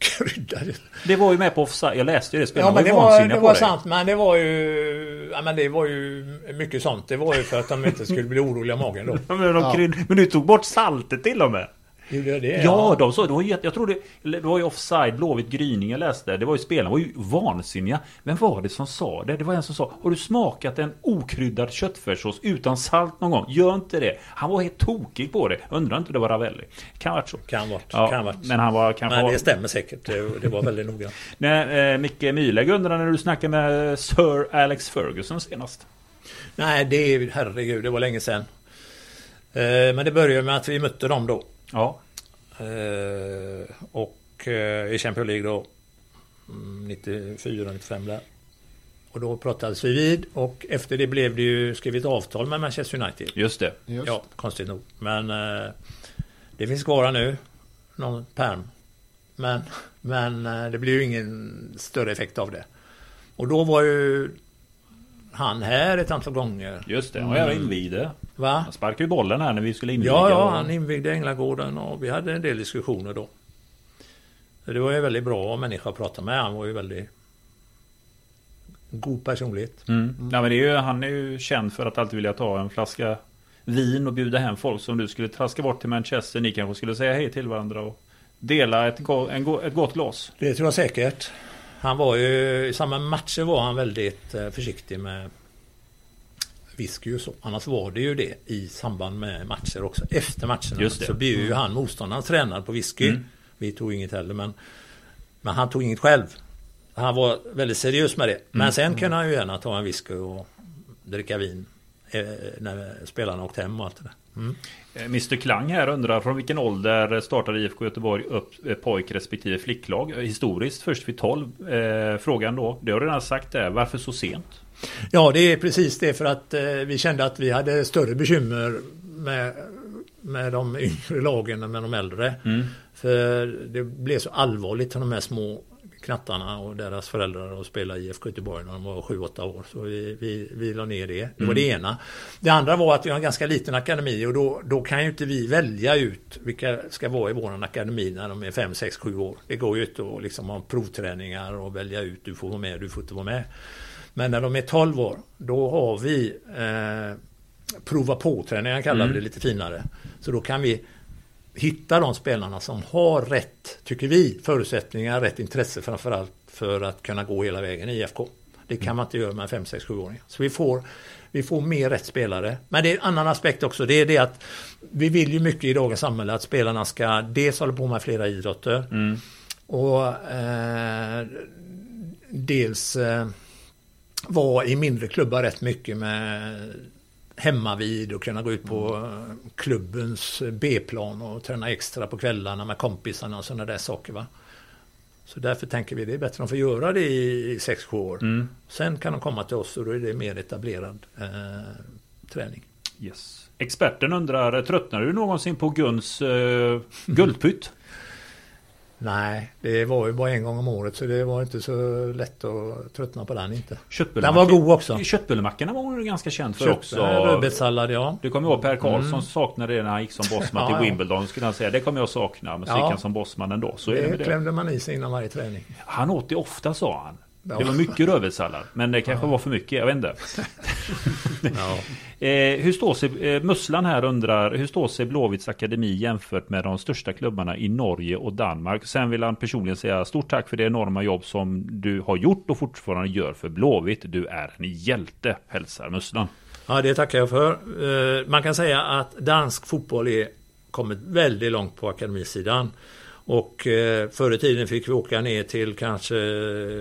Kryddade. Det var ju med på offside. Jag läste ju det spelet. Ja, men det var, det var sant. Men det var ju... Ja, men det var ju mycket sånt. Det var ju för att de inte skulle bli oroliga i magen då. Ja, Men, de Ja. men du tog bort saltet till och med. Gjorde jag det? Ja, de sa, det var jätte- jag tror det, det var ju offside, Blåvitt Gryning jag läste. Det var ju spelarna var ju vansinniga. Vem var det som sa det? Det var en som sa, har du smakat en okryddad köttfärssås utan salt någon gång? Gör inte det. Han var helt tokig på det. Undrar inte det var Ravelli. Kan varit så. Kan varit. Ja, kan varit. men han var kanske... Men var- det stämmer säkert. Det, det var väldigt noga. Nej, eh, Micke Myhlegg undrar när du snackade med Sir Alex Ferguson senast. Nej, det är herregud, det var länge sedan. Eh, Men det började med att vi mötte dem då. Ja. Eh, Och eh, i Champions League då. mm, 94, 95 där. Och då pratades vi vid och efter det blev det ju skrivit avtal med Manchester United. Just det. Just. Ja, konstigt nog. Men eh, det finns kvar nu. Någon perm. Men, men eh, det blir ju ingen större effekt av det. Och då var ju han här ett antal gånger. Just det. Och jag invigde. Va? Han sparkade ju bollen här när vi skulle inviga. Ja, ja, och- han invigde Änglagården och vi hade en del diskussioner då. Det var ju väldigt bra människa att prata med. Han var ju väldigt god personlighet. Mm. Ja, men det är ju, han är ju känd för att alltid vilja ta en flaska vin och bjuda hem folk som du skulle traska bort till Manchester. Ni kanske skulle säga hej till varandra och dela ett, go- en, go- ett gott glas. Det tror jag säkert. Han var ju, i samma matcher var han väldigt eh, försiktig med whisky och så. Annars var det ju det i samband med matcher också. Efter matcherna så bjöd ju han motståndarens tränare på whisky. Mm. Vi tog inget heller men, men han tog inget själv. Han var väldigt seriös med det. Men Mm. sen kunde han ju gärna ta en whisky och dricka vin. Eh, när spelarna åkte hem och allt det där. Mm. Eh, Mr Klang här undrar från vilken ålder startade IFK Göteborg upp eh, pojk respektive flicklag? Eh, Historiskt först vid 12. Eh, frågan då, det har du redan sagt där. Varför så sent? Ja, det är precis det för att eh, vi kände att vi hade större bekymmer med, med de yngre lagen än med de äldre. Mm. För det blev så allvarligt för de här små knattarna och deras föräldrar att spela i IFK Göteborg när de var 7-8 år. Så vi, vi, vi la ner det. Det var det ena. Det andra var att vi har en ganska liten akademi och då, då kan ju inte vi välja ut vilka ska vara i vår akademi när de är 5, 6, 7 år. Det går ju inte att liksom ha provträningar och välja ut du får vara med, du får inte vara med. Men när de är 12 år, då har vi eh, prova på-träningar kallar vi det lite finare. Så då kan vi hitta de spelarna som har rätt, tycker vi, förutsättningar, rätt intresse framförallt för att kunna gå hela vägen i IFK. Det kan man inte göra med 5, 6, 7-åringar. Så vi får, vi får mer rätt spelare. Men det är en annan aspekt också. Det är det att vi vill ju mycket i dagens samhälle att spelarna ska dels hålla på med flera idrotter. Och eh, dels eh, vara i mindre klubbar rätt mycket med hemma vid och kunna gå ut på eh, klubbens B-plan och träna extra på kvällarna med kompisarna och sådana där saker. Va? Så därför tänker vi det är bättre att de får göra det i 6-7 år. Sen kan de komma till oss och då är det mer etablerad eh, träning. Yes. Experten undrar, tröttnar du någonsin på Guns eh, guldpytt? Nej, det var ju bara en gång om året så det var inte så lätt att tröttna på den inte. Den var god också. Köttbullemackorna var hon ganska känd för Kött, också. rödbetssallad ja. Du kommer ihåg Per Karlsson saknade det när han gick som bossman Ja, till. Wimbledon. Skulle han säga det kommer jag sakna. Men så Ja. gick han som bossman ändå. Så det det. klämde man i sig innan varje träning. Han åt det ofta sa han. Det var mycket rödbetssallad. Men det kanske var för mycket, jag vet inte. Ja. Eh, hur står sig, eh, Musslan här undrar, hur står sig Blåvitts akademi jämfört med de största klubbarna i Norge och Danmark? Sen vill han personligen säga stort tack för det enorma jobb som du har gjort och fortfarande gör för Blåvitt. Du är en hjälte, hälsar Musslan. Ja, det tackar jag för. Eh, Man kan säga att dansk fotboll är kommit väldigt långt på akademisidan. Och eh, förr i tiden fick vi åka ner till kanske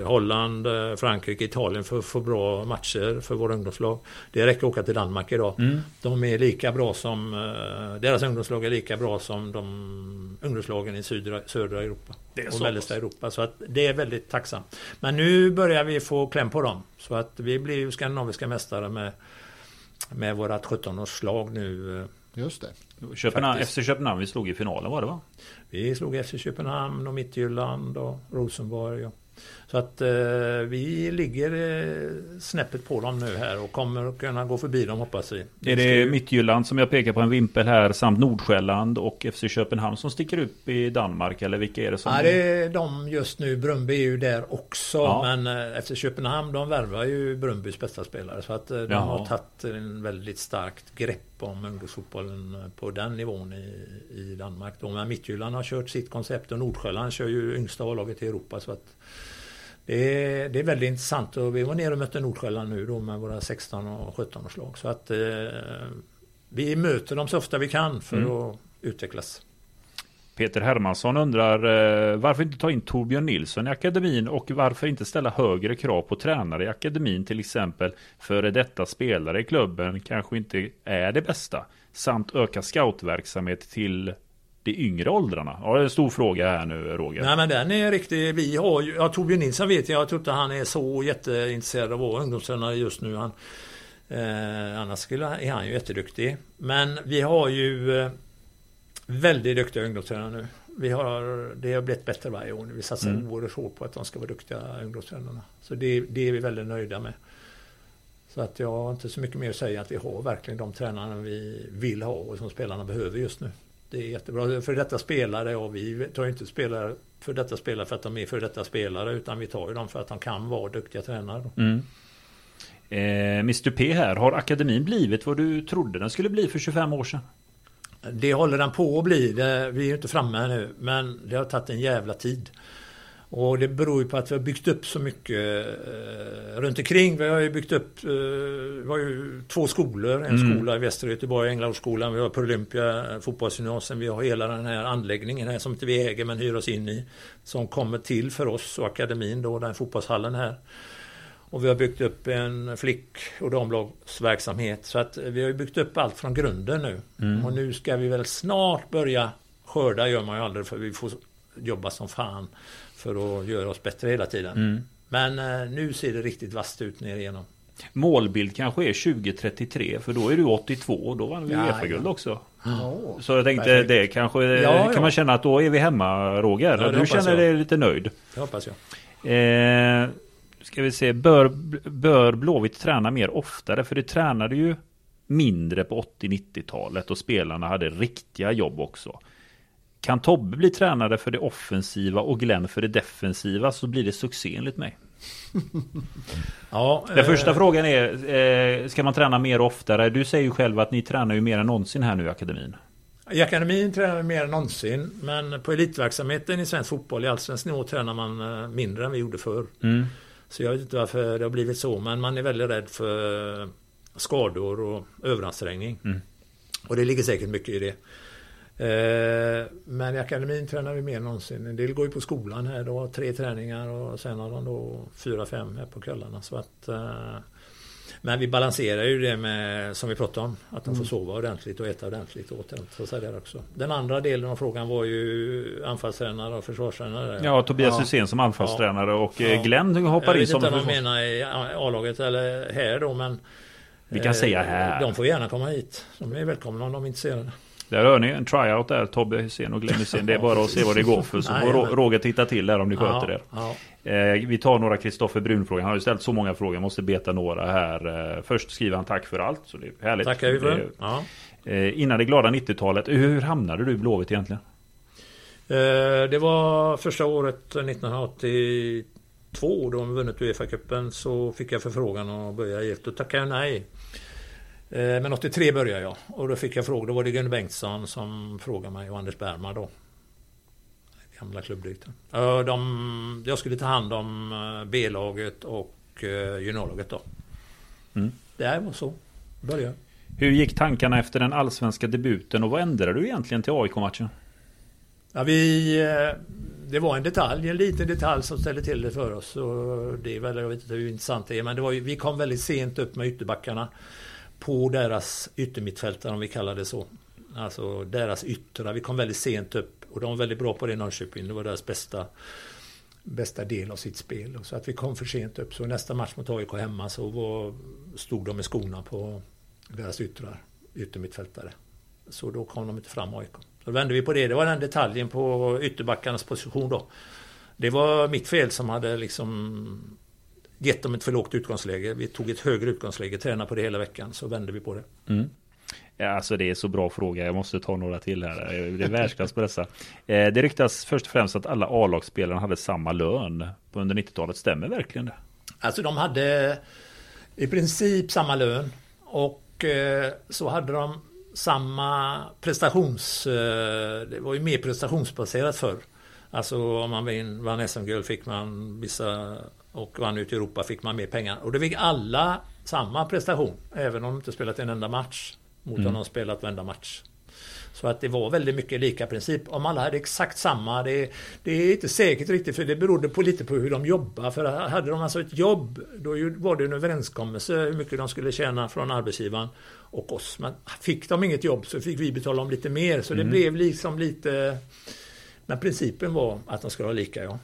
Holland, eh, Frankrike, Italien för att få bra matcher för våra ungdomslag. Det räcker att åka till Danmark idag. De är lika bra som, eh, deras ungdomslag är lika bra som de ungdomslagen i södra, södra Europa. Det är och så mellersta Europa. Så att det är väldigt tacksamt. Men nu börjar vi få kläm på dem. Så att vi blir skandinaviska mästare med, med vårat 17-årslag nu. Just det. Köpenhamn. FC Köpenhamn, vi slog i finalen var det va? Vi slog FC Köpenhamn och Midtjylland och Rosenborg. Och, så att eh, vi ligger eh, snäppet på dem nu här och kommer att kunna gå förbi dem hoppas vi. Är det Midtjylland som jag pekar på en vimpel här samt Nordsjälland och FC Köpenhamn som sticker upp i Danmark eller vilka är det som... Ja, det är de just nu. Brumby är ju där också. Ja. Men eh, efter Köpenhamn, de värvar ju Brumbys bästa spelare. Så att eh, de Jaha. har tagit en väldigt starkt grepp om ungdomsfotbollen på den nivån i, i Danmark. Då. Men Midtjylland har kört sitt koncept och Nordsjälland kör ju yngsta A-laget i Europa. Så att det är, det är väldigt intressant. Och vi var nere och mötte Nordsjälland nu då med våra 16 och 17 årslag. Så att eh, vi möter dem så ofta vi kan för Mm. att utvecklas. Peter Hermansson undrar eh, varför inte ta in Torbjörn Nilsson i akademin och varför inte ställa högre krav på tränare i akademin till exempel före detta spelare i klubben kanske inte är det bästa samt öka scoutverksamhet till de yngre åldrarna? Ja, det är en stor fråga här nu Roger. Nej men den är riktig. Vi har ju, ja Torbjörn Nilsson vet jag, jag tror inte han är så jätteintresserad av vara ungdomstränare just nu. Han, eh, annars skulle, är han ju jätteduktig. Men vi har ju eh, väldigt duktiga ungdomstränare nu. Vi har, det har blivit bättre varje år. Vi satsar Mm. oerhört hårt på att de ska vara duktiga ungdomstränarna. Så det, det är vi väldigt nöjda med. Så att jag har inte så mycket mer att säga att vi har verkligen de tränarna vi vill ha och som spelarna behöver just nu. Det är jättebra. För detta spelare, och vi tar ju inte spelare för detta spelare för att de är för detta spelare utan vi tar ju dem för att de kan vara duktiga tränare. Mm. Eh, Mr P här, har akademin blivit vad du trodde den skulle bli för 25 år sedan? Det håller den på att bli. Det, vi är ju inte framme nu men det har tagit en jävla tid. Och det beror ju på att vi har byggt upp så mycket eh, runt omkring. Vi har ju byggt upp, eh, vi har ju två skolor. En Mm. skola i Västra Göteborg, Änglagårdsskolan. Vi har på Olympia, eh, fotbollsgymnasium. Vi har hela den här anläggningen här som inte vi äger men hyr oss in i. Som kommer till för oss och akademin då, den fotbollshallen här. Och vi har byggt upp en flick och damlagsverksamhet. Så att vi har ju byggt upp allt från grunden nu. Mm. Och nu ska vi väl snart börja skörda gör man ju aldrig för vi får jobba som fan för att göra oss bättre hela tiden. Mm. Men eh, nu ser det riktigt vasst ut ner igenom. Målbild kanske är 2033 för då är du 82 och då vann vi Uefa-guld också. Ja. Så jag tänkte Perfekt. det kanske Ja, kan ja. man känna att då är vi hemma Roger. du känner jag. dig lite nöjd. Det hoppas jag. Eh, ska vi se, bör, bör Blåvitt träna mer oftare? För det tränade ju mindre på 80-90-talet och spelarna hade riktiga jobb också. Kan Tobbe bli tränare för det offensiva och Glenn för det defensiva så blir det succé enligt mig. Ja, Den eh, första frågan är, eh, ska man träna mer oftare? Du säger ju själv att ni tränar ju mer än någonsin här nu i akademin. I akademin tränar vi mer än någonsin. Men på elitverksamheten i svensk fotboll i allsvensk nivå tränar man eh, mindre än vi gjorde förr. Mm. Så jag vet inte varför det har blivit så. Men man är väldigt rädd för skador och överansträngning. Mm. Och det ligger säkert mycket i det. Eh, Men i akademin tränar vi mer än någonsin. En del går ju på skolan här då, tre träningar och sen har de då fyra, fem här på kvällarna. Så att, eh, men vi balanserar ju det med, som vi pratade om, att de får sova ordentligt och äta ordentligt och åt Så så är det också. Den andra delen av frågan var ju anfallstränare och försvarstränare. Ja, Tobias Ja. Hysén som anfallstränare och eh, Ja. Glenn Jag hoppar in vet som inte vad de menar i A-laget eller här då men Vi kan eh, säga här. De får gärna komma hit. De är välkomna om de är intresserade. Där hör ni en tryout där, Tobbe Hysén och Glenn Hysén. Det är bara att se vad det går för så får Roger titta till där om ni sköter det. Eh, vi tar några Kristoffer Brun-frågor. Han har ju ställt så många frågor. Jag måste beta några här. Eh, först skriver han tack för allt. Så det är härligt. tackar vi för. Ja. Eh, innan det glada 90-talet. Hur hamnade du i Blåvitt egentligen? Eh, Det var första året 1982 82 då de vunnit Uefa-cupen så fick jag förfrågan att börja i Då tackade jag nej. Eh, men 83 började jag och då fick jag fråga, då var det Gunnar Bengtsson som frågade mig och Anders Bergman då. Gamla klubbdirektören. De, jag skulle ta hand om eh, B-laget och eh, juniorlaget då. Mm. Det var så. Började. Hur gick tankarna efter den allsvenska debuten och vad ändrade du egentligen till AIK-matchen? Ja, vi, det var en detalj, en liten detalj som ställde till det för oss. Och det är väl, jag vet inte hur intressant det är, men det var vi kom väldigt sent upp med ytterbackarna på deras yttermittfältare om vi kallar det så. Alltså deras yttrar. Vi kom väldigt sent upp och de var väldigt bra på det i Norrköping. Det var deras bästa, bästa del av sitt spel. Så att vi kom för sent upp. Så nästa match mot AIK hemma så var, stod de med skorna på deras yttrar, yttermittfältare. Så då kom de inte fram AIK. Då vände vi på det. Det var den detaljen på ytterbackarnas position då. Det var mitt fel som hade liksom gett dem ett för lågt utgångsläge. Vi tog ett högre utgångsläge, tränade på det hela veckan, så vände vi på det. Mm. Ja, alltså det är så bra fråga. Jag måste ta några till här. Det är världsklass på dessa. Eh, det ryktas först och främst att alla A-lagsspelarna hade samma lön under 90-talet. Stämmer verkligen det? Alltså de hade i princip samma lön. Och eh, så hade de samma prestations... Eh, det var ju mer prestationsbaserat förr. Alltså om man vann SM-guld fick man vissa och vann ut i Europa fick man mer pengar. Och det fick alla samma prestation. Även om de inte spelat en enda match. Mot mm. om de spelat varenda match. Så att det var väldigt mycket lika princip. Om alla hade exakt samma, det, det är inte säkert riktigt för det berodde på lite på hur de jobbar. För hade de alltså ett jobb, då var det en överenskommelse hur mycket de skulle tjäna från arbetsgivaren och oss. Men fick de inget jobb så fick vi betala dem lite mer. Så det mm. blev liksom lite... Men principen var att de skulle vara lika, ja.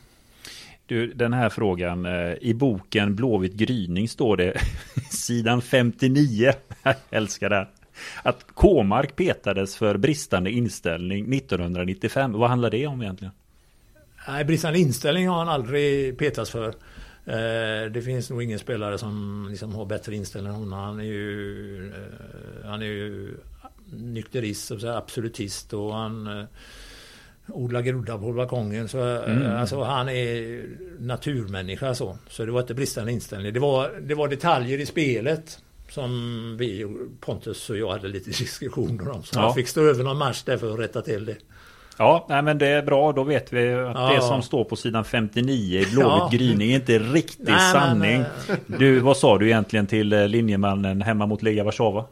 Du, den här frågan. Eh, I boken Blåvitt gryning står det sidan 59. Jag älskar det. Att K-mark petades för bristande inställning 1995. Vad handlar det om egentligen? Nej, bristande inställning har han aldrig petats för. Eh, det finns nog ingen spelare som liksom har bättre inställning än honom. Han är ju, eh, han är ju nykterist, absolutist och han odla groda på balkongen. Så, mm. alltså, han är naturmänniska så. Så det var inte bristande inställning. Det var, det var detaljer i spelet som vi, Pontus och jag hade lite diskussioner om. Så ja. han fick stå över någon match där för att rätta till det. Ja, nej, men det är bra. Då vet vi att ja. det som står på sidan 59 i Blåvitt ja. gryning är inte riktig nej, sanning. Men, du, vad sa du egentligen till eh, linjemannen hemma mot Lega Warszawa?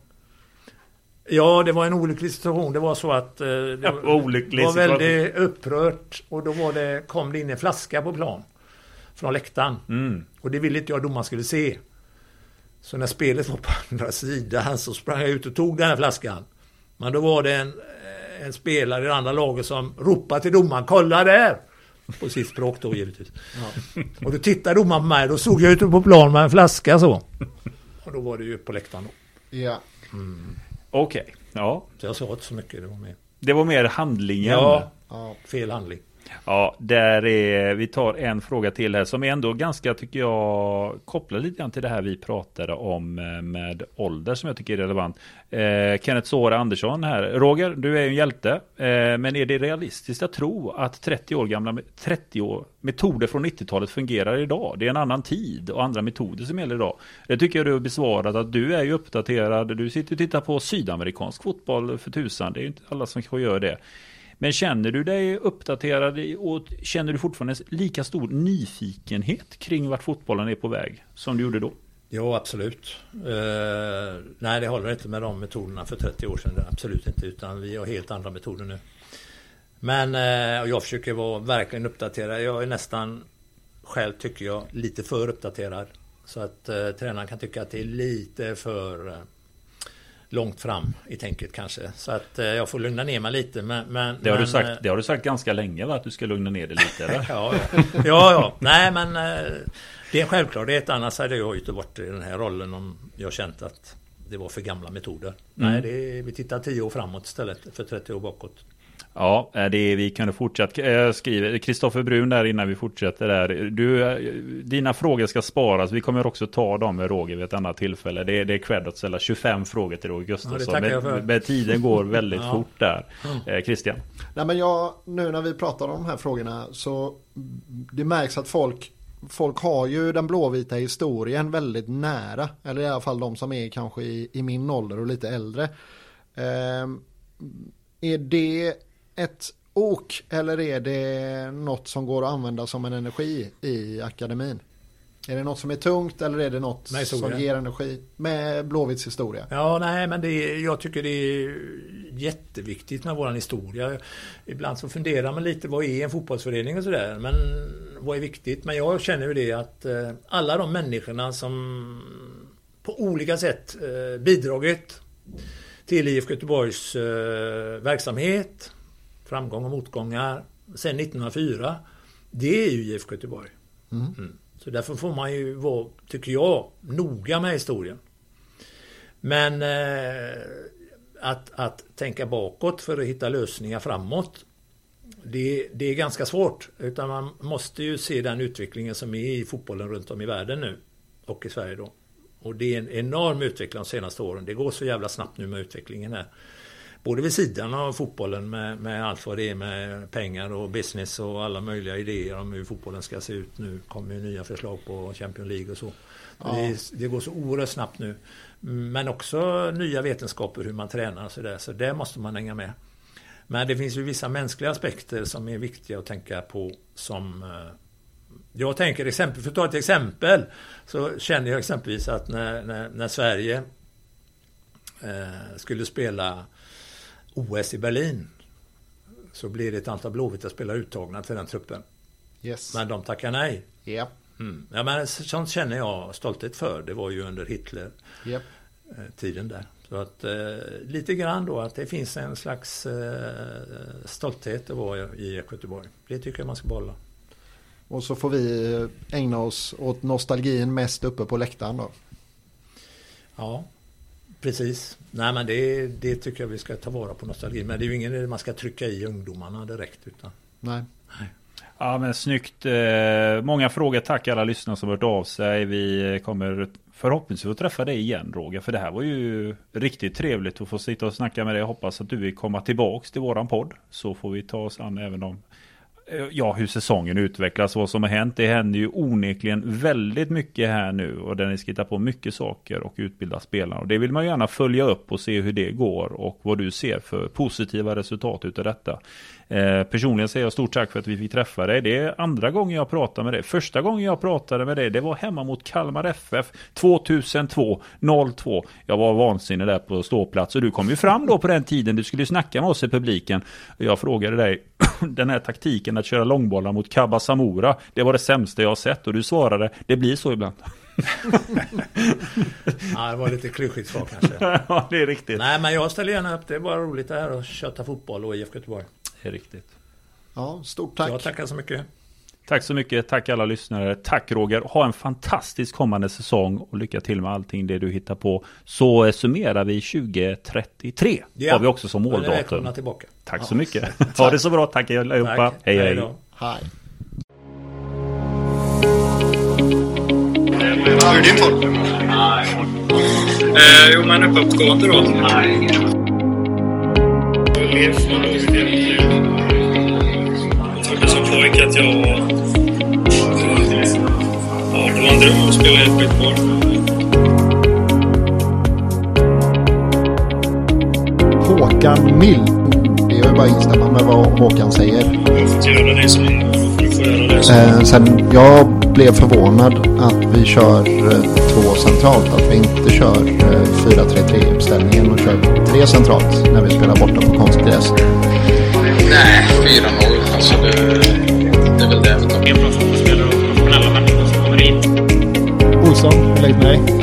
Ja, det var en olycklig situation. Det var så att eh, det ja, var, var väldigt upprört och då var det, kom det in en flaska på plan från läktaren. Mm. Och det ville inte jag domaren skulle se. Så när spelet var på andra sidan så sprang jag ut och tog den här flaskan. Men då var det en, eh, en spelare i det andra laget som ropade till domaren, kolla där! På sitt språk då givetvis. Ja. Och då tittade domaren på mig, då såg jag ute på plan med en flaska så. Och då var det ju på läktaren då. Ja. Mm. Okej, okay. ja. Så jag sa inte så mycket, det var mer. Det var mer handlingen. Ja, ja fel handling. Ja, där är, vi tar en fråga till här som är ändå ganska, tycker jag, kopplar lite grann till det här vi pratade om eh, med ålder som jag tycker är relevant. Eh, Kenneth Såra Andersson här. Roger, du är ju en hjälte, eh, men är det realistiskt att tro att 30 år gamla 30 år, metoder från 90-talet fungerar idag? Det är en annan tid och andra metoder som gäller idag. Det tycker jag du har besvarat att du är ju uppdaterad. Du sitter och tittar på sydamerikansk fotboll för tusan. Det är ju inte alla som kanske gör det. Men känner du dig uppdaterad och känner du fortfarande lika stor nyfikenhet kring vart fotbollen är på väg som du gjorde då? Ja, absolut. Uh, nej, det håller inte med de metoderna för 30 år sedan. Absolut inte, utan vi har helt andra metoder nu. Men uh, jag försöker vara verkligen uppdaterad. Jag är nästan själv, tycker jag, lite för uppdaterad. Så att uh, tränaren kan tycka att det är lite för långt fram i tänket kanske. Så att eh, jag får lugna ner mig lite. Men, men, det, har men, du sagt, eh, det har du sagt ganska länge va? Att du ska lugna ner dig lite ja, ja, ja, ja. Nej men eh, det är en självklarhet. Annars hade jag inte varit i den här rollen om jag känt att det var för gamla metoder. Mm. Nej, det är, vi tittar 10 år framåt istället för 30 år bakåt. Ja, eh, det är, vi kunde fortsätta eh, skriva. Kristoffer Brun där innan vi fortsätter där. Du, eh, dina frågor ska sparas. Vi kommer också ta dem med Roger vid ett annat tillfälle. Det är, det är cred att ställa 25 frågor till Roger Gustafsson. Ja, men, men, tiden går väldigt ja. fort där. Christian? Nej, men jag, nu när vi pratar om de här frågorna så det märks att folk folk har ju den blåvita historien väldigt nära. Eller i alla fall de som är kanske i, i min ålder och lite äldre. Eh, är det ett ok eller är det något som går att använda som en energi i akademin? Är det något som är tungt eller är det något Med som ger energi med Blåvitts historia? Ja, nej, men det är, jag tycker det är jätteviktigt med våran historia. Ibland så funderar man lite, vad är en fotbollsförening och sådär? Men vad är viktigt? Men jag känner ju det att eh, alla de människorna som på olika sätt eh, bidragit till IFK Göteborgs eh, verksamhet, framgång och motgångar, sen 1904, det är ju IFK Göteborg. Mm. Så därför får man ju vara, tycker jag, noga med historien. Men eh, att, att tänka bakåt för att hitta lösningar framåt det, det är ganska svårt. Utan man måste ju se den utvecklingen som är i fotbollen runt om i världen nu. Och i Sverige då. Och det är en enorm utveckling de senaste åren. Det går så jävla snabbt nu med utvecklingen här. Både vid sidan av fotbollen med, med allt vad det är med pengar och business och alla möjliga idéer om hur fotbollen ska se ut nu. kommer ju nya förslag på Champions League och så. Ja. Det, det går så oerhört snabbt nu. Men också nya vetenskaper hur man tränar och sådär. Så där måste man hänga med. Men det finns ju vissa mänskliga aspekter som är viktiga att tänka på som eh, jag tänker exempel, för att ta ett exempel så känner jag exempelvis att när, när, när Sverige eh, skulle spela OS i Berlin så blir det ett antal blåvita spelare uttagna till den truppen. Yes. Men de tackar nej. Ja. Mm. Ja, men sånt känner jag stolthet för. Det var ju under Hitler Japp. eh, tiden där. Så att eh, lite grann då att det finns en slags eh, stolthet att vara i Göteborg. Det tycker jag man ska behålla. Och så får vi ägna oss åt nostalgin mest uppe på läktaren då. Ja, precis. Nej men det, det tycker jag vi ska ta vara på nostalgin. Men det är ju ingen man ska trycka i ungdomarna direkt. Utan, Nej. Ja men snyggt. Eh, Många frågor. Tack alla lyssnare som hört av sig. Vi kommer förhoppningsvis att träffa dig igen Roger. För det här var ju riktigt trevligt att få sitta och snacka med dig. Jag hoppas att du vill komma tillbaks till våran podd. Så får vi ta oss an även om eh, Eh, ja, hur säsongen utvecklas, vad som har hänt. Det händer ju onekligen väldigt mycket här nu och där ni ska hitta på mycket saker och utbilda spelarna. Och det vill man gärna följa upp och se hur det går och vad du ser för positiva resultat utav detta. Eh, personligen säger jag stort tack för att vi fick träffa dig. Det är andra gången jag pratar med dig. Första gången jag pratade med dig, det var hemma mot Kalmar FF 2002 02. Jag var vansinnig där på ståplats och du kom ju fram då på den tiden. Du skulle snacka med oss i publiken. Jag frågade dig, den här taktiken att köra långbollar mot Kabba Samora, det var det sämsta jag har sett. Och du svarade, det blir så ibland. ja, det var lite klyschigt svar kanske. ja, det är riktigt. Nej men jag ställer gärna upp. Det är bara roligt det här att köta fotboll och IFK Göteborg. Det är riktigt. Ja, stort tack. Jag tackar så mycket. Tack så mycket. Tack alla lyssnare. Tack Roger. Ha en fantastisk kommande säsong och lycka till med allting det du hittar på. Så summerar vi 2033. Ja. Har vi också som måldatum. välkomna tillbaka. Tack så mycket. Ha det så bra. Tack allihopa. Tack. Hej hej. Hej. Hur är din form? Eh, jo, men uppåtgående då. Jag som pojke att jag var... Ja, det var en dröm att spela i. Håkan Mild. Det är ju bara att instämma med vad Håkan säger. Jag har fått göra det som du får göra det som... Eh, sen jag blev förvånad att vi kör eh, två centralt. Att vi inte kör eh, 4-3-3 uppställningen och kör tre centralt när vi spelar borta på konstgräs. Nej, 4-0. Alltså det, det är väl det. En bra fotbollsspelare och professionella människor som kommer hit. Olsson, lägg mig.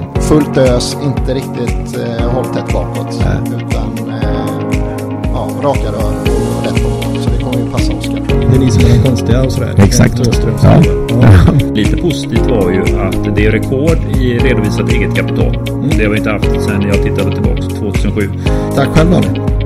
Fullt ös, inte riktigt eh, håll tätt bakåt. Utan eh, ja, raka rör och rätt på mål. Så det kommer ju passa Oskar. Det är ni som är de konstiga och sådär. Exakt. Åström, Ja. vidare. Lite positivt var ju att det är rekord i redovisat eget kapital. Det har vi inte haft sedan jag tittade tillbaka 2007. Tack själv Daniel.